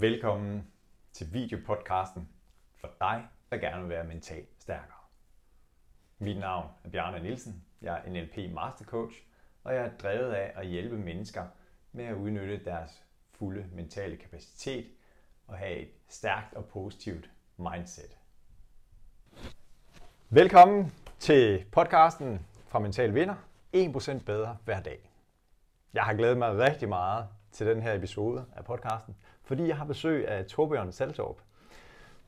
Velkommen til videopodcasten for dig, der gerne vil være mentalt stærkere. Mit navn er Bjarne Nielsen. Jeg er NLP Master Coach, og jeg er drevet af at hjælpe mennesker med at udnytte deres fulde mentale kapacitet og have et stærkt og positivt mindset. Velkommen til podcasten fra Mental Vinder. 1% bedre hver dag. Jeg har glædet mig rigtig meget til den her episode af podcasten, fordi jeg har besøg af Torbjørn Saltorp.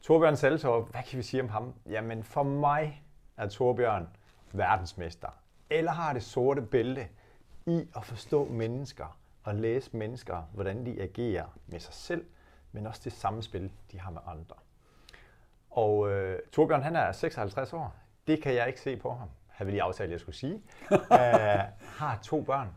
Torbjørn Saltorp, hvad kan vi sige om ham? Jamen for mig er Torbjørn verdensmester, eller har det sorte bælte i at forstå mennesker og læse mennesker, hvordan de agerer med sig selv, men også det samspil, de har med andre. Og øh, Torbjørn, han er 56 år. Det kan jeg ikke se på ham. Har vi lige aftalt, at jeg skulle sige. uh, har to børn.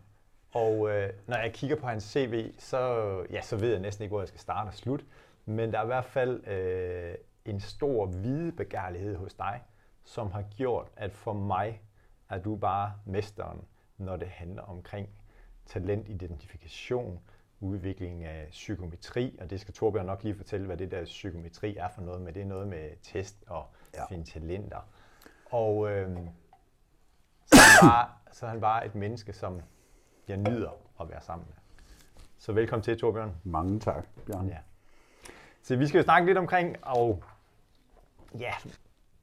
Og øh, når jeg kigger på hans CV, så, ja, så ved jeg næsten ikke, hvor jeg skal starte og slutte. Men der er i hvert fald øh, en stor videbegærlighed hos dig, som har gjort, at for mig er du bare mesteren, når det handler omkring talentidentifikation, udvikling af psykometri, og det skal Torbjørn nok lige fortælle, hvad det der psykometri er for noget, men det er noget med test og ja. finde talenter. Og øh, så, han bare, så er han bare et menneske, som jeg nyder at være sammen med. Så velkommen til, Torbjørn. Mange tak, Bjørn. Ja. Så vi skal jo snakke lidt omkring, og ja,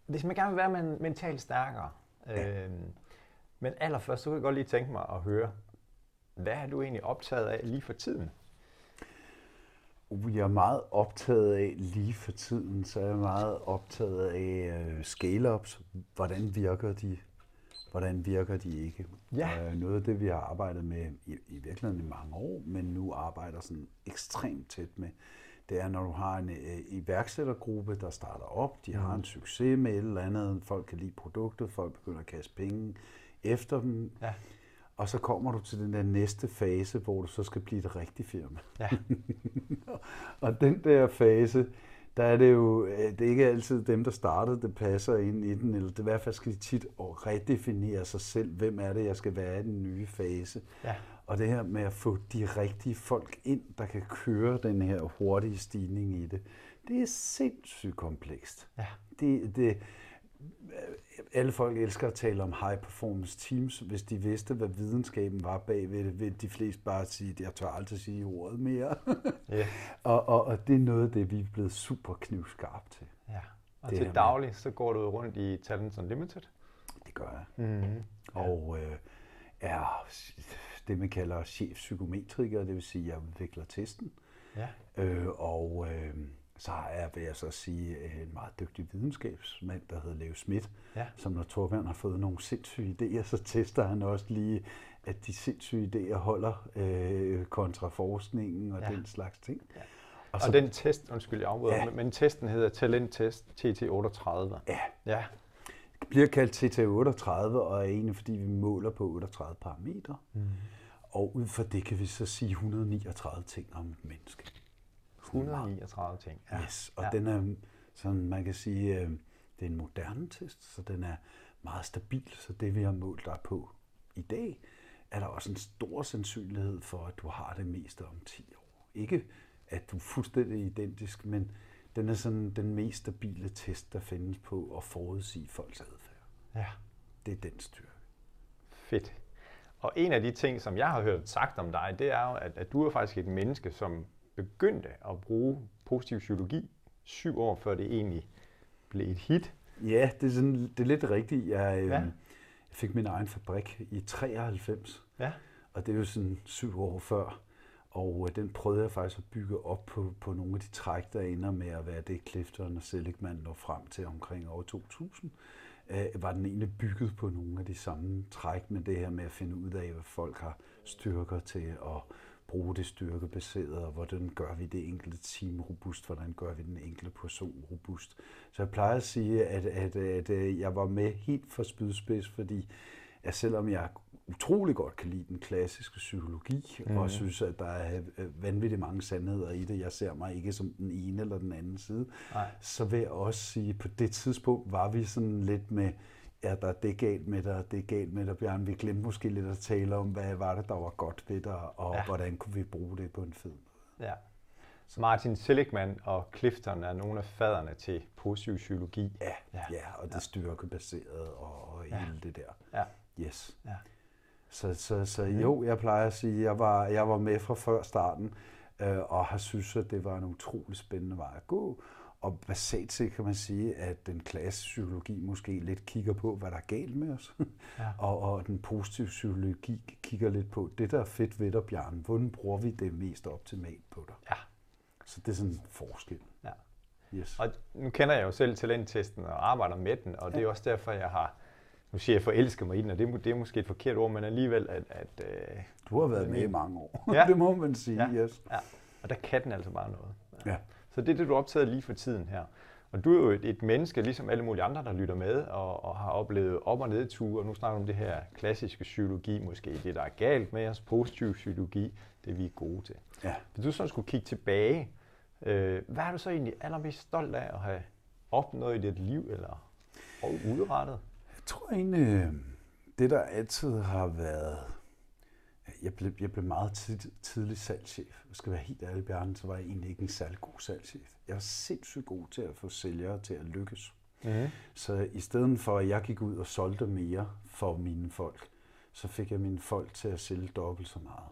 hvis man gerne vil være mentalt stærkere, ja. øh, men allerførst, så kunne jeg godt lige tænke mig at høre, hvad er du egentlig optaget af lige for tiden? Uh, jeg er meget optaget af lige for tiden, så er jeg meget optaget af uh, scale-ups. Hvordan virker de? Hvordan virker de ikke? Ja. Uh, noget af det, vi har arbejdet med i, i virkeligheden i mange år, men nu arbejder sådan ekstremt tæt med, det er, når du har en uh, iværksættergruppe, der starter op, de mm. har en succes med et eller andet, folk kan lide produktet, folk begynder at kaste penge efter dem. Ja og så kommer du til den der næste fase, hvor du så skal blive et rigtigt firma. Ja. og den der fase, der er det jo, øh, det er ikke altid dem, der startede, det passer ind i den, eller det, i hvert fald skal de tit at redefinere sig selv, hvem er det, jeg skal være i den nye fase. Ja. Og det her med at få de rigtige folk ind, der kan køre den her hurtige stigning i det, det er sindssygt komplekst. Ja. Det, det, alle folk elsker at tale om high performance teams. Hvis de vidste, hvad videnskaben var bagved det, vil de fleste bare sige, at jeg tør aldrig sige ordet mere. yeah. og, og, og det er noget af det, vi er blevet super knivskarp til. Ja. Og det til daglig, så går du rundt i Talents Unlimited? Det gør jeg. Mm-hmm. Og øh, er det, man kalder chefpsykometriker, det vil sige, at jeg udvikler testen. Ja. Øh, og øh, så har jeg, vil jeg så sige, en meget dygtig videnskabsmand, der hedder Leo Schmidt, ja. som når Torbjørn har fået nogle sindssyge idéer, så tester han også lige, at de sindssyge idéer holder øh, kontra forskningen og ja. den slags ting. Ja. Og, så, og den test, undskyld, jeg afbryder, ja. men testen hedder Talent Test TT38. Ja. ja. Det bliver kaldt TT38, og er egentlig fordi vi måler på 38 parametre. Mm. Og ud fra det kan vi så sige 139 ting om et menneske. 139 ting. Ja. Yes, og ja. den er, sådan man kan sige, øh, det er en moderne test, så den er meget stabil, så det vi har målt dig på i dag, er der også en stor sandsynlighed for, at du har det meste om 10 år. Ikke at du er fuldstændig identisk, men den er sådan den mest stabile test, der findes på at forudsige folks adfærd. Ja. Det er den styrke. Fedt. Og en af de ting, som jeg har hørt sagt om dig, det er jo, at, at du er faktisk et menneske, som begyndte at bruge positiv psykologi syv år før det egentlig blev et hit. Ja, det er, sådan, det er lidt rigtigt. Jeg, ja. øh, jeg fik min egen fabrik i 93, ja. og det er jo sådan syv år før. Og øh, den prøvede jeg faktisk at bygge op på, på nogle af de træk, der ender med at være det, Clifton og Seligman når frem til omkring år 2000. Øh, var den egentlig bygget på nogle af de samme træk med det her med at finde ud af, hvad folk har styrker til at bruge det styrkebaseret, og hvordan gør vi det enkelte team robust, hvordan gør vi den enkelte person robust. Så jeg plejer at sige, at, at, at, at jeg var med helt for spydspids, fordi at selvom jeg utrolig godt kan lide den klassiske psykologi, mm. og synes, at der er vanvittigt mange sandheder i det, jeg ser mig ikke som den ene eller den anden side, Nej. så vil jeg også sige, at på det tidspunkt var vi sådan lidt med, ja, der er det galt med dig, det er galt med dig, Bjørn. Vi glemte måske lidt at tale om, hvad var det, der var godt ved dig, og ja. hvordan kunne vi bruge det på en fed måde. Ja. Så Martin Seligman og Clifton er nogle af faderne til positiv psykologi. Ja, ja, ja og det ja. styrkebaseret og, og ja. hele det der. Ja. Yes. Ja. Så, så, så jo, jeg plejer at sige, at jeg var, jeg var med fra før starten, øh, og har synes, at det var en utrolig spændende vej at gå. Og basalt set kan man sige, at den klassiske psykologi måske lidt kigger på, hvad der er galt med os. Ja. og, og den positive psykologi kigger lidt på, det der er fedt ved dig, Bjørn, hvordan bruger vi det mest optimalt på dig? Ja. Så det er sådan en forskel. Ja. Yes. Og nu kender jeg jo selv talenttesten og arbejder med den, og ja. det er også derfor, jeg har, nu siger jeg forelsket mig i den, og det er, det er måske et forkert ord, men alligevel, at... at øh, du har været med i mange år, ja. det må man sige, ja. yes. Ja. Og der kan den altså bare noget. Ja. Så det er det, du er optaget lige for tiden her. Og du er jo et, et menneske, ligesom alle mulige andre, der lytter med og, og har oplevet op- og nedture. Og nu snakker vi om det her klassiske psykologi, måske det, der er galt med os, positiv psykologi, det vi er gode til. Ja. Hvis du så skulle kigge tilbage, øh, hvad er du så egentlig allermest stolt af at have opnået i dit liv, eller udrettet? Jeg tror egentlig, det der altid har været jeg blev, jeg blev meget tid, tidlig salgschef. Jeg skal være helt ærlig, Bjarne, så var jeg egentlig ikke en særlig god salgschef. Jeg var sindssygt god til at få sælgere til at lykkes. Mm-hmm. Så i stedet for, at jeg gik ud og solgte mere for mine folk, så fik jeg mine folk til at sælge dobbelt så meget.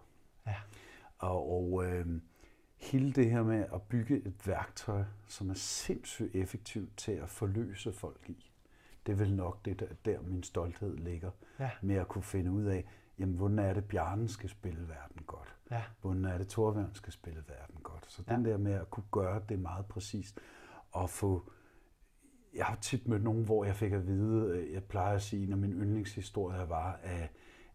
Ja. Og, og øh, hele det her med at bygge et værktøj, som er sindssygt effektivt til at forløse folk i, det er vel nok det, der, der min stolthed ligger. Ja. Med at kunne finde ud af, jamen, hvordan er det, Bjarne skal spille verden godt? Ja. Hvordan er det, Torvald skal spille verden godt? Så den ja. der med at kunne gøre det meget præcist, og få... Jeg har tit mødt nogen, hvor jeg fik at vide, jeg plejer at sige, når min yndlingshistorie var, at,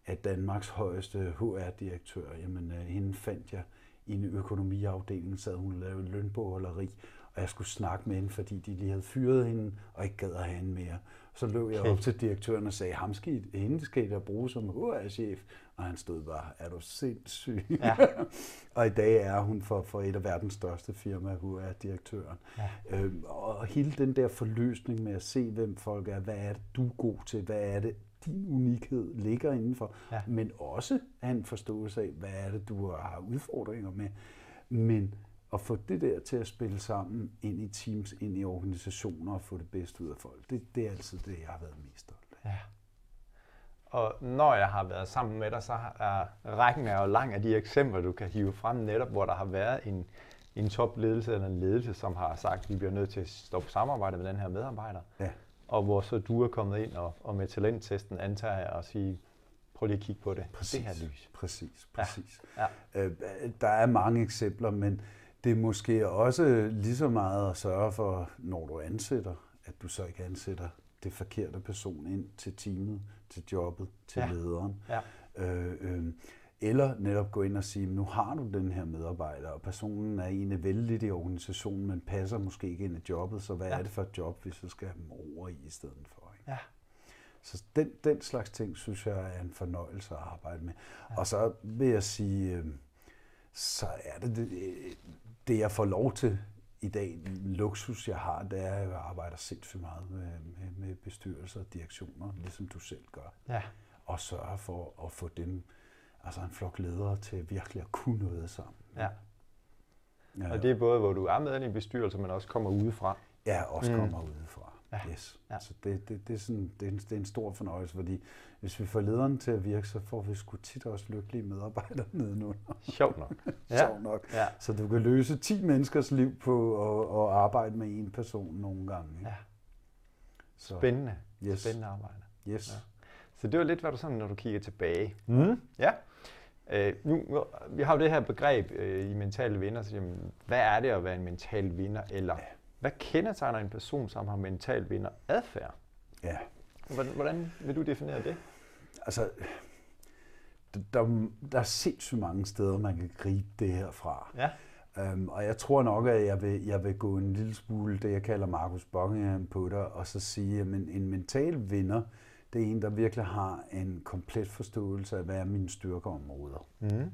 at Danmarks højeste HR-direktør, jamen hende fandt jeg i en økonomiafdeling, sad hun og lavede lønbogholderi, og jeg skulle snakke med hende, fordi de lige havde fyret hende, og ikke gad at have hende mere. Så løb jeg op til direktøren og sagde, ham skal, hende skal I da bruge som HR-chef. Og han stod bare, er du sindssyg? Ja. og i dag er hun for, for et af verdens største firma, HR-direktøren. Ja. Øhm, og hele den der forløsning med at se, hvem folk er, hvad er det, du er god til, hvad er det, din unikhed ligger indenfor, Ja. men også have en forståelse af, hvad er det, du har udfordringer med. Men at få det der til at spille sammen ind i teams, ind i organisationer og få det bedste ud af folk, det, det er altid det, jeg har været mest stolt af. Ja. Og når jeg har været sammen med dig, så er rækken er jo lang af de eksempler, du kan hive frem netop, hvor der har været en, en topledelse eller en ledelse, som har sagt, at vi bliver nødt til at stoppe samarbejde med den her medarbejder. Ja. Og hvor så du er kommet ind og, og med talenttesten antager jeg at sige, prøv lige at kigge på det. Præcis, Det her lys. præcis, præcis. Ja. Øh, der er mange eksempler, men det er måske også lige så meget at sørge for, når du ansætter, at du så ikke ansætter det forkerte person ind til teamet, til jobbet, til Ja. lederen. Ja. Øh, øh, eller netop gå ind og sige, nu har du den her medarbejder, og personen er egentlig vældig i organisationen, men passer måske ikke ind i jobbet, så hvad Ja. er det for et job, vi så skal have dem over i i stedet for? Ikke? Ja. Så den, den slags ting, synes jeg er en fornøjelse at arbejde med. Ja. Og så vil jeg sige, øh, så er det, det det, jeg får lov til i dag, en luksus jeg har, det er, at jeg arbejder sindssygt meget med, med, med bestyrelser og direktioner, ligesom du selv gør. Ja. Og sørge for at få dem, altså en flok ledere til virkelig at kunne noget sammen. ja. Ja, Og det er både, hvor du er med i en bestyrelse, men også kommer udefra. Ja, også mm. kommer udefra. Ja. Yes. Ja. Så det, det, det, er sådan, det, er en, det er en stor fornøjelse, fordi hvis vi får lederen til at virke, så får vi sgu tit også lykkelige medarbejdere nedenunder. Sjovt nok. Ja. Sjovt nok. Ja. Så du kan løse 10 menneskers liv på at, at arbejde med en person nogle gange. ikke? ja. Så, Spændende. Yes. Spændende arbejde. Yes. Ja. Så det var lidt, hvad du sådan, når du kigger tilbage. Mm. Ja. Øh, nu, vi har jo det her begreb øh, i mentale vinder, så jamen, hvad er det at være en mental vinder, eller hvad kendetegner en person, som har mental vinder adfærd? Ja. Hvordan, hvordan vil du definere det? Altså, der, der er sindssygt mange steder, man kan gribe det her fra. Ja. Um, og jeg tror nok, at jeg vil, jeg vil gå en lille smule det, jeg kalder Markus Buckingham på dig, og så sige, at en, en mental vinder, det er en, der virkelig har en komplet forståelse af, hvad er mine styrkeområder. Mm.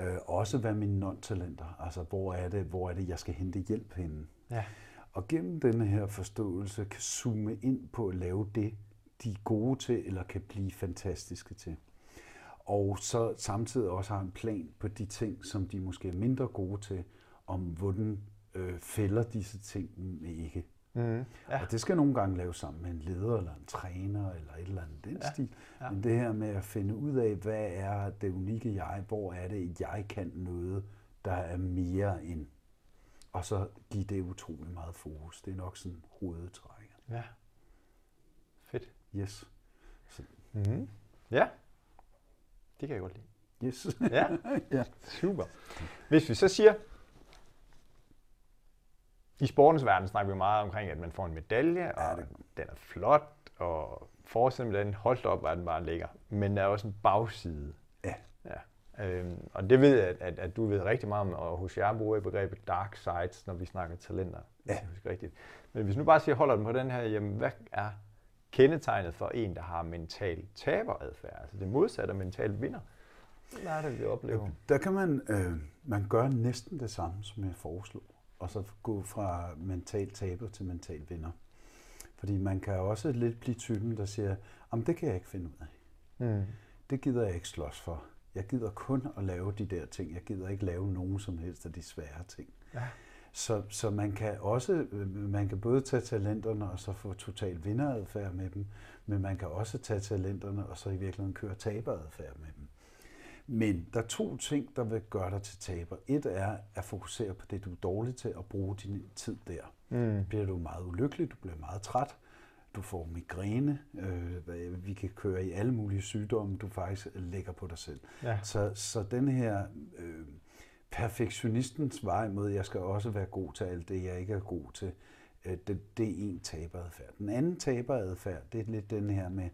Uh, også hvad er mine non-talenter, altså hvor er, det, hvor er det, jeg skal hente hjælp henne. Ja. Og gennem denne her forståelse kan zoome ind på at lave det, de er gode til, eller kan blive fantastiske til. Og så samtidig også har en plan på de ting, som de måske er mindre gode til, om hvordan øh, fælder disse ting ikke. Mm. Ja. Og det skal nogle gange laves sammen med en leder eller en træner eller et eller andet den Ja. stil. Ja. Men det her med at finde ud af, hvad er det unikke jeg, hvor er det, jeg kan noget, der er mere end, og så give det utrolig meget fokus. Det er nok sådan hovedtrækket. Ja. Fedt. Yes. Så, Mm. Ja. Det kan jeg godt lide. yes. Ja, ja. super. Hvis vi så siger, i sportens verden snakker vi meget omkring, at man får en medalje, og det- den er flot, og forestil dig den, hold da op, hvor den bare ligger. Men der er også en bagside. Øhm, og det ved jeg, at, at, at du ved rigtig meget om, og hos jer bruger I begrebet dark sides, når vi snakker talenter. hvis Ja. jeg husker rigtigt. Men hvis nu bare siger, holder den på den her, jamen hvad er kendetegnet for en, der har mental taberadfærd? Altså det modsatte af mental vinder. Hvad er det, vi oplever? Der kan man, øh, man gøre næsten det samme, som jeg foreslog, og så gå fra mental taber til mental vinder. Fordi man kan også lidt blive typen, der siger, om det kan jeg ikke finde ud af. Mm. Det gider jeg ikke slås for. Jeg gider kun at lave de der ting. Jeg gider ikke lave nogen som helst af de svære ting. Ja. Så, så man kan også, øh, man kan både tage talenterne og så få total vinderadfærd med dem, men man kan også tage talenterne og så i virkeligheden køre taberadfærd med dem. Men der er to ting, der vil gøre dig til taber. Et er at fokusere på det, du er dårlig til, og bruge din tid der. Mm. Bliver du meget ulykkelig, du bliver meget træt, du får migræne, øh, vi kan køre i alle mulige sygdomme, du faktisk lægger på dig selv. Ja. Så, så den her øh, perfektionistens vej mod, jeg skal også være god til alt det, jeg ikke er god til, øh, det, det er en taberadfærd. Den anden taberadfærd, det er lidt den her med,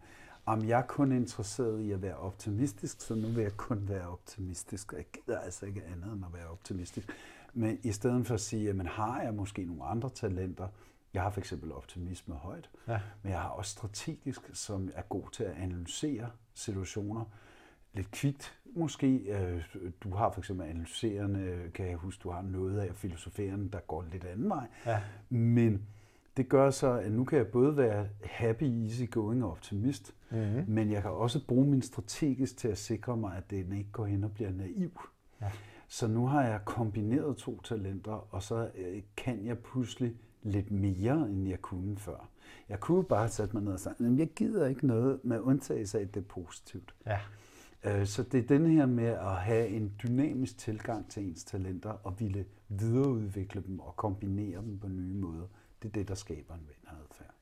om jeg er kun interesseret i at være optimistisk, så nu vil jeg kun være optimistisk, og jeg gider altså ikke andet end at være optimistisk. Men i stedet for at sige, jamen har jeg måske nogle andre talenter, jeg har for eksempel optimisme højt, Ja. men jeg har også strategisk, som er god til at analysere situationer. Lidt kvikt måske. Øh, Du har for eksempel analyserende, kan jeg huske, du har noget af filosoferende, der går lidt anden vej. Ja. Men det gør så, at nu kan jeg både være happy, easy going og optimist, Mm-hmm. men jeg kan også bruge min strategisk til at sikre mig, at den ikke går hen og bliver naiv. Ja. Så nu har jeg kombineret to talenter, og så øh, kan jeg pludselig lidt mere, end jeg kunne før. Jeg kunne bare sat mig ned og sagt, "Jamen, jeg gider ikke noget med undtagelse af, at det er positivt. Ja. Øh, Så det er den her med at have en dynamisk tilgang til ens talenter og ville videreudvikle dem og kombinere dem på nye måder. Det er det, der skaber en vinderadfærd.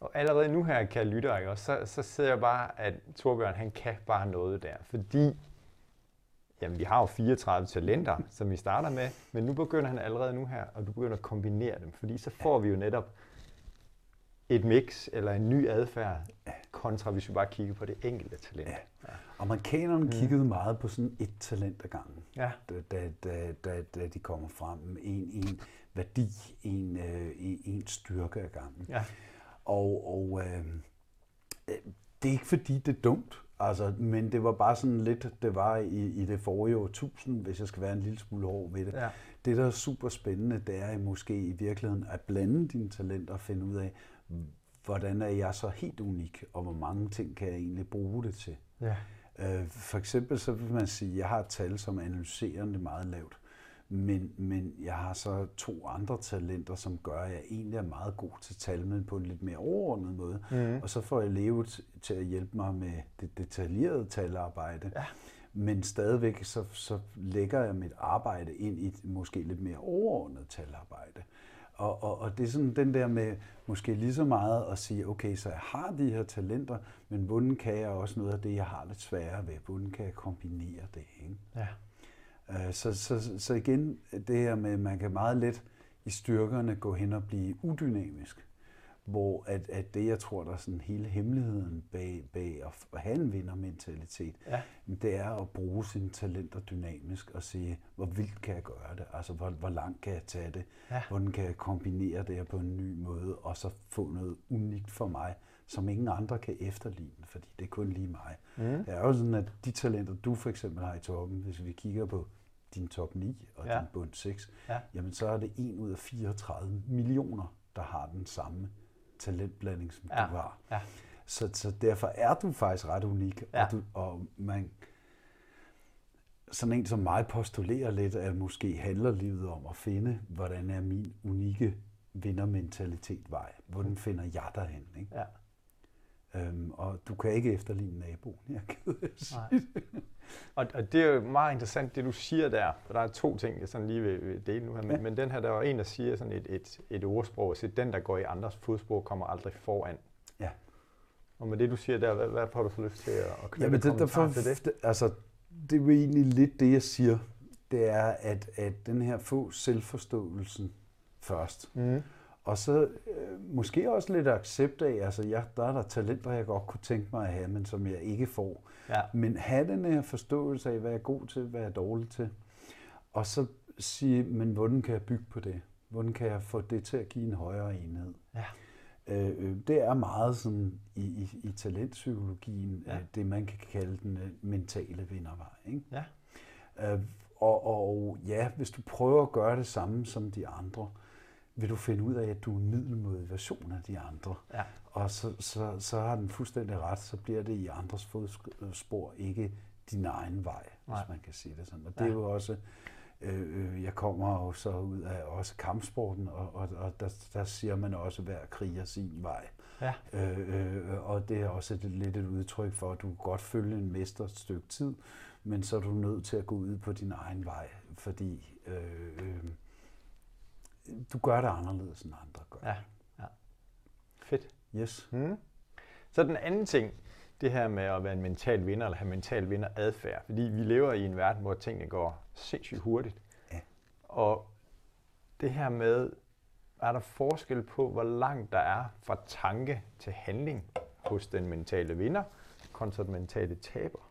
Og allerede nu her, kan lytte, ikke? Og så, så ser jeg bare, at Torbjørn, han kan bare noget der. Fordi, jamen vi har jo 34 talenter, som vi starter med, men nu begynder han allerede nu her, og du begynder at kombinere dem. Fordi så får vi jo netop et mix eller en ny adfærd, kontra hvis vi bare kigger på det enkelte talent. Ja. Amerikanerne mm. kiggede meget på sådan et talent ad gangen, Ja. da, da, da, da, da de kommer frem en, en værdi, en, øh, en, en styrke ad gangen. Ja. Og, og øh, øh, det er ikke fordi, det er dumt, altså, men det var bare sådan lidt, det var i, i det forrige årtusind, hvis jeg skal være en lille smule hård ved det. Ja. Det, der er super spændende, det er måske i virkeligheden at blande dine talenter og finde ud af, hvordan er jeg så helt unik, og hvor mange ting kan jeg egentlig bruge det til. Ja. Øh, For eksempel så vil man sige, at jeg har et tal, som er analyserende meget lavt, men, men jeg har så to andre talenter, som gør, at jeg egentlig er meget god til tal, men på en lidt mere overordnet måde. Mhm. Og så får jeg leve t- til at hjælpe mig med det detaljerede talarbejde. Ja. Men stadigvæk så, så lægger jeg mit arbejde ind i et måske lidt mere overordnet talarbejde. Og, og, og det er sådan den der med måske lige så meget at sige, okay, så jeg har de her talenter, men hvordan kan jeg også noget af det, jeg har lidt sværere ved? Hvordan kan jeg kombinere det? Ikke? Ja. Øh, Så, så, så igen, det her med, at man kan meget let i styrkerne gå hen og blive udynamisk. Hvor at, at det, jeg tror, der er sådan hele hemmeligheden bag, bag at at have en vindermentalitet, Ja. det er at bruge sine talenter dynamisk og sige, hvor vildt kan jeg gøre det? Altså, hvor, hvor langt kan jeg tage det? Ja. Hvordan kan jeg kombinere det her på en ny måde, og så få noget unikt for mig, som ingen andre kan efterligne, fordi det er kun lige mig. Mm. Det er jo sådan, at de talenter, du for eksempel har i toppen, hvis vi kigger på din top 9 og Ja. din bund 6, Ja. jamen så er det 1 ud af 34 millioner, der har den samme talentblanding, som Ja. du har. Ja. Så, så derfor er du faktisk ret unik, Ja. og, du, og man, sådan en som mig postulerer lidt, at måske handler livet om at finde, hvordan er min unikke vindermentalitet vej? Hvordan finder jeg derhen? Ikke? Ja. Øhm, og du kan ikke efterligne naboen, jeg sige Nej. Og, og det er jo meget interessant, det du siger der. For der er to ting, jeg sådan lige vil, dele nu her. Men, Ja. men den her, der var en, der siger sådan et, et, et ordsprog, at den, der går i andres fodspor, kommer aldrig foran. Ja. Og med det, du siger der, hvad, hvad får du så lyst til at knytte Ja, men en det, derfor, til det? det, altså, det er jo egentlig lidt det, jeg siger. Det er, at, at den her få selvforståelsen først. Mm. Og så øh, måske også lidt accept af, altså jeg, der er der talenter, jeg godt kunne tænke mig at have, men som jeg ikke får. Ja. Men have den her forståelse af, hvad jeg er god til, hvad jeg er dårlig til. Og så sige, men hvordan kan jeg bygge på det? Hvordan kan jeg få det til at give en højere enhed? Ja. Øh, øh, det er meget sådan i, i, i talentpsykologien, Ja. ja. det man kan kalde den øh, mentale vindervej. Ikke? Ja. Øh, og, og ja, hvis du prøver at gøre det samme som de andre, vil du finde ud af, at du er en middelmodig version af de andre. Ja. Og så, så, så har den fuldstændig ret, så bliver det i andres fodspor, ikke din egen vej, Nej. hvis man kan sige det sådan. Og det er jo også, øh, øh, jeg kommer jo så ud af også kampsporten, og, og, og der, der siger man også, hver kriger sin vej. Ja. Øh, øh, og det er også et, lidt et udtryk for, at du kan godt følge en mester et stykke tid, men så er du nødt til at gå ud på din egen vej, fordi øh, øh, du gør det anderledes end andre gør. Ja. ja. Fedt. Yes. Mm. Så den anden ting, det her med at være en mental vinder, eller have mental vinder adfærd. Fordi vi lever i en verden, hvor tingene går sindssygt hurtigt. Ja. Og det her med, er der forskel på, hvor langt der er fra tanke til handling hos den mentale vinder, kontra den mentale taber?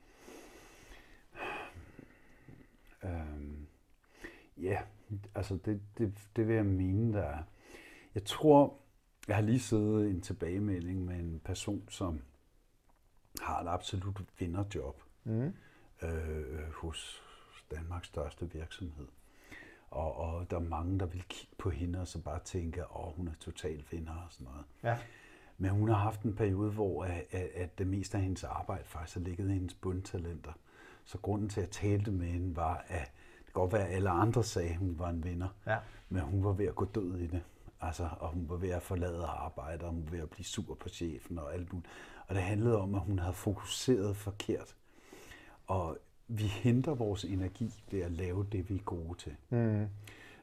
Øhm, ja, altså det, det, det vil jeg mene, der er. Jeg tror, jeg har lige siddet i en tilbagemelding med en person, som har et absolut vinderjob Mm. øh, hos Danmarks største virksomhed. Og, og der er mange, der vil kigge på hende og så bare tænke, at hun er total vinder og sådan noget. Ja. Men hun har haft en periode, hvor at, at, at det meste af hendes arbejde faktisk har ligget i hendes bundtalenter. Så grunden til, at jeg talte med hende, var, at godt være, at alle andre sagde, at hun var en vinder. Ja. Men hun var ved at gå død i det. Altså, og hun var ved at forlade arbejde, og hun var ved at blive sur på chefen og alt muligt. Og det handlede om, at hun havde fokuseret forkert. Og vi henter vores energi ved at lave det, vi er gode til. Mm.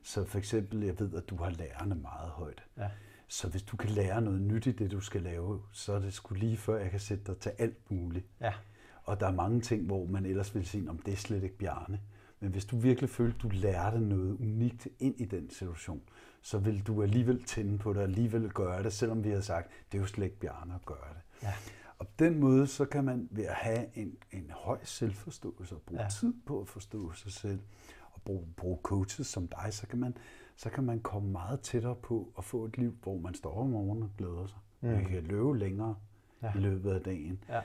Så for eksempel, jeg ved, at du har lærerne meget højt. Ja. Så hvis du kan lære noget nyt i det, du skal lave, så er det sgu lige før, jeg kan sætte dig til alt muligt. Ja. Og der er mange ting, hvor man ellers ville sige, om det er slet ikke Bjarne. Men hvis du virkelig følte, at du lærte noget unikt ind i den situation, så vil du alligevel tænde på det, alligevel gøre det, selvom vi har sagt, det er jo slet ikke Bjarne at gøre det. Ja. Og på den måde, så kan man ved at have en, en høj selvforståelse og bruge Ja. tid på at forstå sig selv, og bruge, bruge coaches som dig, så kan, man, så kan man komme meget tættere på at få et liv, hvor man står om morgenen og glæder sig. Mm. Man kan løbe længere Ja. i løbet af dagen. Ja.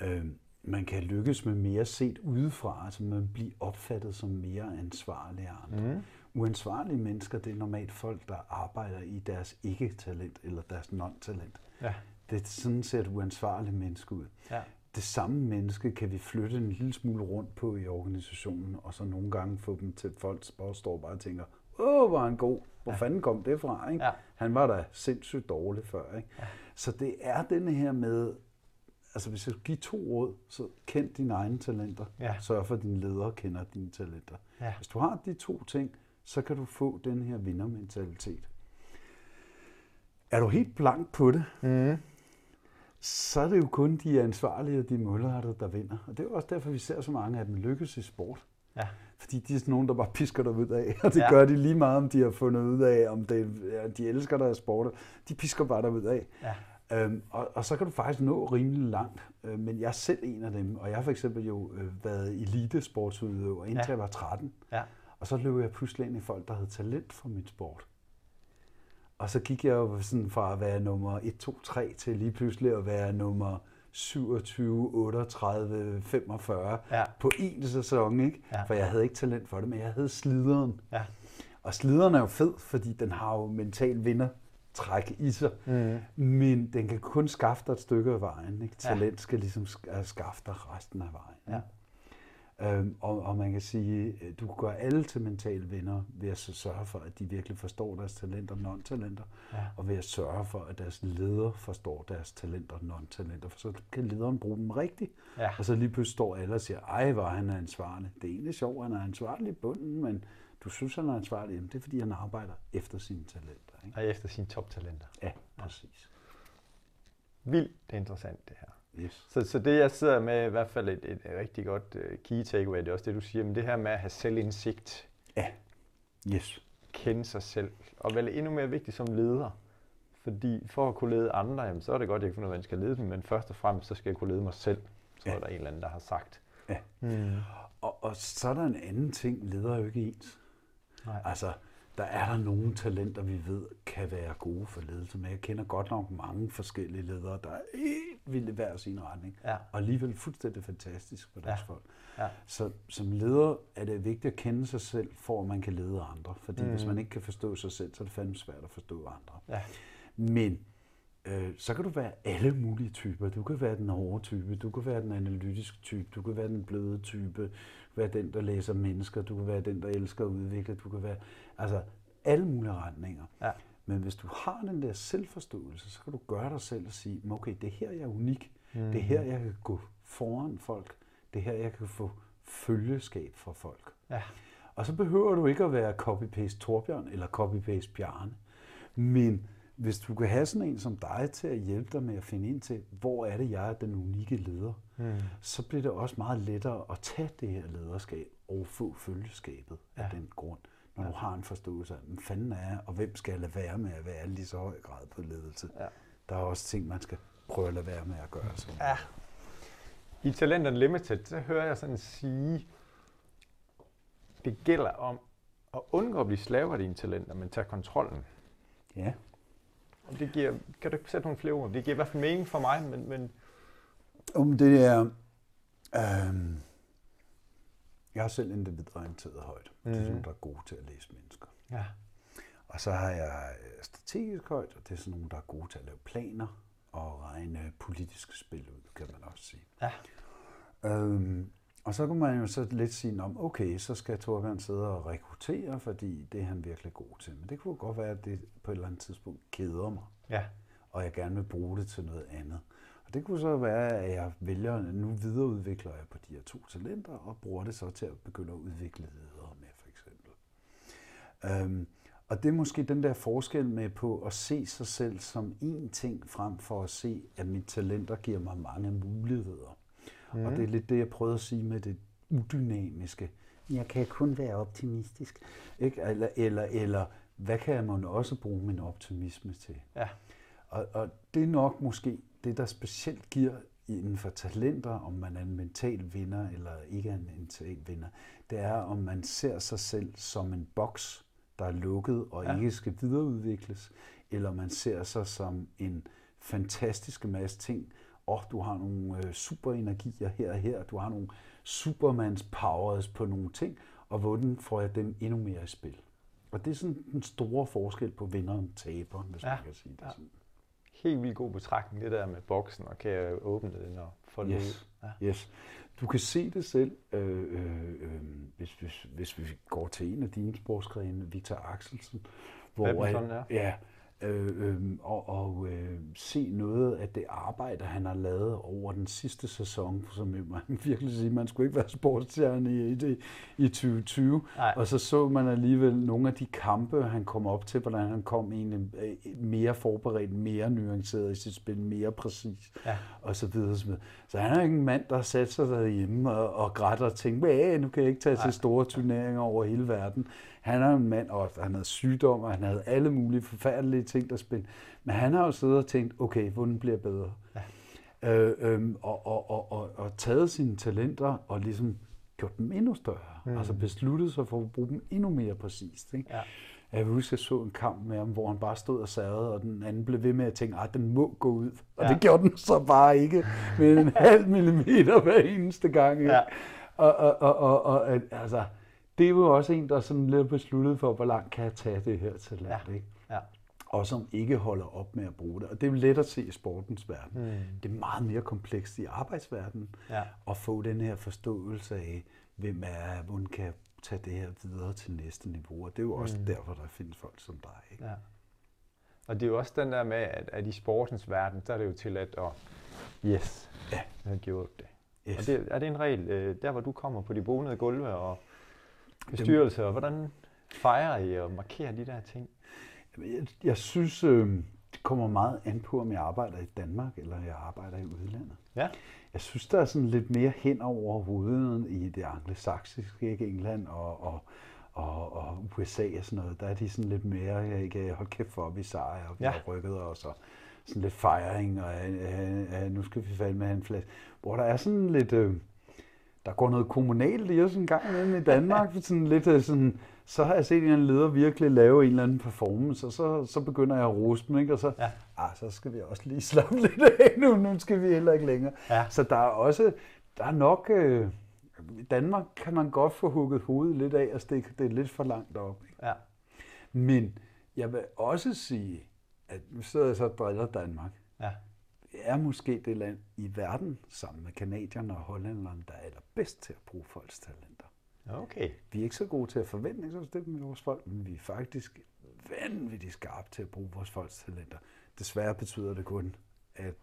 Øh, man kan lykkes med mere set udefra, altså man bliver opfattet som mere ansvarlig af andre. Mm. Uansvarlige mennesker, det er normalt folk, der arbejder i deres ikke-talent eller deres non-talent. Ja. Det er sådan ser et uansvarligt menneske ud. Ja. Det samme menneske kan vi flytte en lille smule rundt på i organisationen, og så nogle gange få dem til folk, der bare står bare og tænker, åh, hvor er han god. Hvor ja. fanden kom det fra? Ikke? Ja. Han var da sindssygt dårlig før. Ikke? Ja. Så det er denne her med, altså hvis jeg skal give to råd, så kend dine egne talenter. Ja. Sørg for, at dine ledere kender dine talenter. Ja. Hvis du har de to ting, så kan du få den her vindermentalitet. Er du helt blank på det, Mm. så er det jo kun de ansvarlige og de målrettede, der vinder. Og det er også derfor, vi ser så mange af dem lykkes i sport. Ja. Fordi de er sådan nogen, der bare pisker dig ud af, og det ja. gør de lige meget, om de har fundet ud af, om det, ja, de elsker deres sport. De pisker bare dig ud af. Ja. Øhm, og, og så kan du faktisk nå rimelig langt. Øh, men jeg er selv en af dem, og jeg har for eksempel jo øh, været elitesportsudøver, indtil Ja. jeg var 13. Ja. Og så løb jeg pludselig ind i folk, der havde talent for min sport. Og så gik jeg jo sådan fra at være nummer 1, 2, 3 til lige pludselig at være nummer 27, 38, 45 Ja. på én sæson, ikke? Ja. For jeg havde ikke talent for det, men jeg havde slideren. Ja. Og slideren er jo fed, fordi den har jo mental vindertræk i sig. Mm. Men den kan kun skaffe dig et stykke af vejen. Ikke? Ja. Talent skal ligesom øh, skaffe dig resten af vejen. Ja. Øhm, og, og man kan sige, øh, du kan gøre alle til mentale venner ved at sørge for, at de virkelig forstår deres talenter og non-talenter, Ja. og ved at sørge for, at deres leder forstår deres talenter og non-talenter, for så kan lederen bruge dem rigtigt. Ja. Og så lige pludselig står alle og siger, ej, hvor han er ansvarlig. Det er egentlig sjovt, han er ansvarlig i bunden, men du synes, han er ansvarlig, jamen det er, fordi han arbejder efter sine talenter. Ikke? Og efter sine toptalenter. Ja, præcis. Vildt interessant det her. Yes. Så, så det jeg sidder med i hvert fald et, et, rigtig godt uh, key takeaway, det er også det du siger, men det her med at have selvindsigt, Ja, yes. kende sig selv, og vel endnu mere vigtigt som leder. Fordi for at kunne lede andre, jamen, så er det godt, at jeg kan finde ud af, hvordan jeg skal lede dem, men først og fremmest, så skal jeg kunne lede mig selv, så Ja. er der en eller anden, der har sagt. Ja. Mm. Og, og så er der en anden ting, leder er jo ikke ens. Nej. Altså, der er der nogle talenter, vi ved kan være gode for ledelse, men jeg kender godt nok mange forskellige ledere, der er helt vildt i hver sin retning, Ja. og alligevel fuldstændig fantastisk for deres Ja. folk. Ja. Så som leder er det vigtigt at kende sig selv, for at man kan lede andre. Fordi mm. hvis man ikke kan forstå sig selv, så er det fandme svært at forstå andre. Ja. Men øh, så kan du være alle mulige typer. Du kan være den hårde type, du kan være den analytiske type, du kan være den bløde type, du kan være den, der læser mennesker, du kan være den, der elsker at udvikle, du kan være altså alle mulige retninger. Ja. Men hvis du har den der selvforståelse, så kan du gøre dig selv og sige, "Men okay, det er her, jeg er unik. Mm. Det er her, jeg kan gå foran folk. Det er her, jeg kan få følgeskab fra folk. Ja. Og så behøver du ikke at være copy-paste Torbjørn eller copy-paste Bjarne. Men hvis du kan have sådan en som dig til at hjælpe dig med at finde ind til, hvor er det, jeg er den unikke leder, Mm. så bliver det også meget lettere at tage det her lederskab og få følgeskabet ja. af den grund, når ja. du har en forståelse af, hvem fanden er jeg, og hvem skal jeg lade være med at være lige så høj grad på ledelse. Ja. Der er også ting, man skal prøve at lade være med at gøre. Så. Ja. I Talent Unlimited, så hører jeg sådan sige, det gælder om at undgå at blive slave af dine talenter, men tage kontrollen. Ja. Og det giver, kan du ikke sætte nogle flere ord? Det giver i hvert fald mening for mig, men, men Om det er... Øhm, jeg har selv individorienteret højt. Det er sådan Mhm. nogle, der er gode til at læse mennesker. ja. Og så har jeg øh, strategisk højt, og det er sådan nogle, der er gode til at lave planer og regne politiske spil ud, kan man også sige. Ja. Øhm, og så kan man jo så lidt sige, om okay, så skal Torbjørn sidde og rekruttere, fordi det er han virkelig god til. Men det kunne godt være, at det på et eller andet tidspunkt keder mig, Ja. og jeg gerne vil bruge det til noget andet. Og det kunne så være, at jeg vælger, at nu videreudvikler jeg på de her to talenter, og bruger det så til at begynde at udvikle ledere med, for eksempel. Øhm, og det er måske den der forskel med på at se sig selv som én ting, frem for at se, at mit talenter giver mig mange muligheder. Mm. Og det er lidt det, jeg prøvede at sige med det udynamiske. Jeg kan kun være optimistisk. Ikke? Eller, eller, eller hvad kan jeg måske også bruge min optimisme til? Ja. Og, og det er nok måske det, der specielt giver inden for talenter, om man er en mental vinder eller ikke er en mental vinder, det er, om man ser sig selv som en boks, der er lukket og Ja. ja. ikke skal videreudvikles, eller man ser sig som en fantastisk masse ting. Og du har nogle øh, superenergier her og her, du har nogle supermans powers på nogle ting, og hvordan får jeg dem endnu mere i spil? Og det er sådan den store forskel på vinderen og taberen, hvis Ja. man kan sige det Ja. sådan. Helt vildt god betragtning, det der med boksen, og kan jeg åbne den og folde yes. Yes. ud. Ja. Yes. Du kan se det selv, øh, øh, øh, hvis, hvis, hvis vi går til en af dine sportsgrene, Victor Axelsen, Badminton, at- ja. ja øh, øh, og, og øh, se noget af det arbejde, han har lavet over den sidste sæson, som man virkelig sige, man skulle ikke være sportsstjerne i, i, i 2020. Nej. Og så så man alligevel nogle af de kampe, han kom op til, hvordan han kom egentlig øh, mere forberedt, mere nuanceret i sit spil, mere præcis Ja. og så videre. Så, han er ikke en mand, der sætter sig derhjemme og, og grætter og tænker, "Æh, nu kan jeg ikke tage Nej. til store turneringer over hele verden. Han er en mand, og han havde sygdom, og han havde alle mulige forfærdelige ting, der spil. Men han har jo siddet og tænkt, okay, hvordan bliver bedre? Ja. Øh, øhm, og, og, og, og, og taget sine talenter og ligesom gjort dem endnu større. Mm. Altså besluttet sig for at bruge dem endnu mere præcist. Ikke? Ja. Jeg vil huske, jeg så en kamp med ham, hvor han bare stod og savede, og den anden blev ved med at tænke, at den må gå ud. Og Ja. det gjorde den så bare ikke, med en halv millimeter hver eneste gang. ikke? Ja. Og, og, og, og, og altså, det er jo også en, der sådan lidt besluttet for, hvor langt kan jeg tage det her talent. Ja. Ikke? Ja. og som ikke holder op med at bruge det. Og det er let at se i sportens verden. Mm. Det er meget mere komplekst i arbejdsverdenen Ja. at få den her forståelse af, hvem er hvordan kan jeg tage det her videre til næste niveau. Og det er jo også mm. derfor, der findes folk som dig. Ikke? Ja. Og det er jo også den der med, at, at i sportens verden, der er det jo tilladt at, yes, Ja. jeg har gjort det. Yes. Og det, er det en regel, øh, der hvor du kommer på de bonede gulve og bestyrelse, og hvordan fejrer I og markerer de der ting? Jeg, jeg synes, øh, det kommer meget an på, om jeg arbejder i Danmark eller jeg arbejder i udlandet. Ja. Jeg synes, der er sådan lidt mere hen over hovedet i det anglosaksiske, ikke England og, og, og, og USA og sådan noget. Der er de sådan lidt mere, jeg ikke hold kæft for, vi sejrer, og vi Ja. har rykket os, og sådan lidt fejring, og øh, øh, nu skal vi falde med en flaske. Hvor der er sådan lidt, øh, der går noget kommunalt i os en gang imellem i Danmark. sådan lidt øh, sådan, så har jeg set en eller anden leder virkelig lave en eller anden performance, og så, så begynder jeg at rose dem, ikke? og så, Ja. ah, så skal vi også lige slappe lidt af nu, nu skal vi heller ikke længere. Ja. Så der er også, der er nok, øh, i Danmark kan man godt få hugget hovedet lidt af og stikke det lidt for langt op. Ikke? Ja. Men jeg vil også sige, at nu sidder jeg så og driller Danmark. Ja. Er måske det land i verden, sammen med kanadierne og hollænderne, der er allerbedst til at bruge folks talenter. Okay. Vi er ikke så gode til at forventningsafstemme med vores folk, men vi er faktisk vanvittigt skarpe til at bruge vores folks talenter. Desværre betyder det kun, at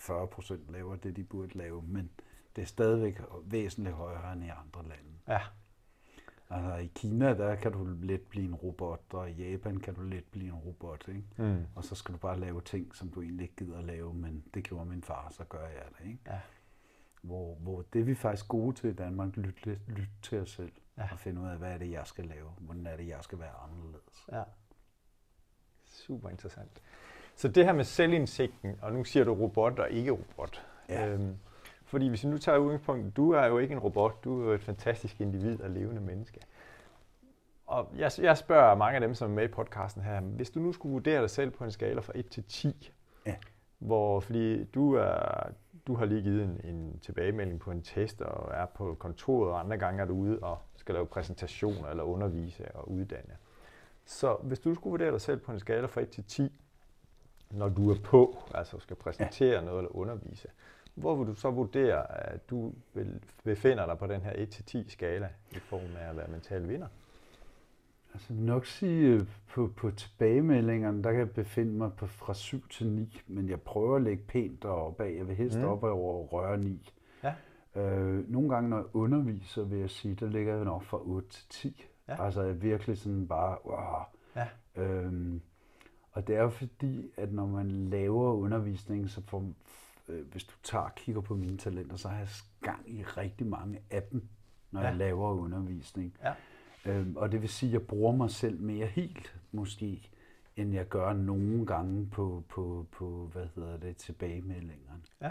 40 procent laver det, de burde lave, men det er stadigvæk væsentligt højere end i andre lande. Ja. Altså i Kina, der kan du let blive en robot, og i Japan kan du let blive en robot, ikke? Mm. Og så skal du bare lave ting, som du egentlig ikke gider at lave, men det gjorde min far, så gør jeg det, ikke? Ja. Hvor, hvor det er vi faktisk gode til i Danmark, lytte lyt, lyt til os selv, Ja. og finde ud af, hvad er det, jeg skal lave, hvordan er det, jeg skal være anderledes. Ja. Super interessant. Så det her med selvindsigten, og nu siger du robot og ikke robot. Ja. Øhm, fordi hvis vi nu tager udgangspunkt, du er jo ikke en robot, du er jo et fantastisk individ og levende menneske. Og jeg, jeg spørger mange af dem, som er med i podcasten her, hvis du nu skulle vurdere dig selv på en skala fra 1 til 10, Ja. hvor, fordi du, er, du har lige givet en, en tilbagemelding på en test og er på kontoret, og andre gange er du ude og skal lave præsentationer eller undervise og uddanne. Så hvis du skulle vurdere dig selv på en skala fra 1 til 10, når du er på, altså skal præsentere ja. noget eller undervise, hvor vil du så vurdere, at du befinder dig på den her 1-10 skala i form af at være mental vinder? Altså nok sige, øh, på, på tilbagemeldingerne, der kan jeg befinde mig på fra 7 til 9, men jeg prøver at lægge pænt deroppe af. Jeg vil helst Mm. op over røre 9. Ja. Øh, nogle gange, når jeg underviser, vil jeg sige, der ligger jeg nok fra 8 til 10. Ja. Altså jeg er virkelig sådan bare, wow. Ja. Øhm, og det er jo fordi, at når man laver undervisning, så får, øh, hvis du tager og kigger på mine talenter, så har jeg gang i rigtig mange af dem, når Ja. jeg laver undervisning. Ja. Øhm, og det vil sige, at jeg bruger mig selv mere helt, måske, end jeg gør nogle gange på, på, på hvad hedder det, tilbagemeldingerne. Ja.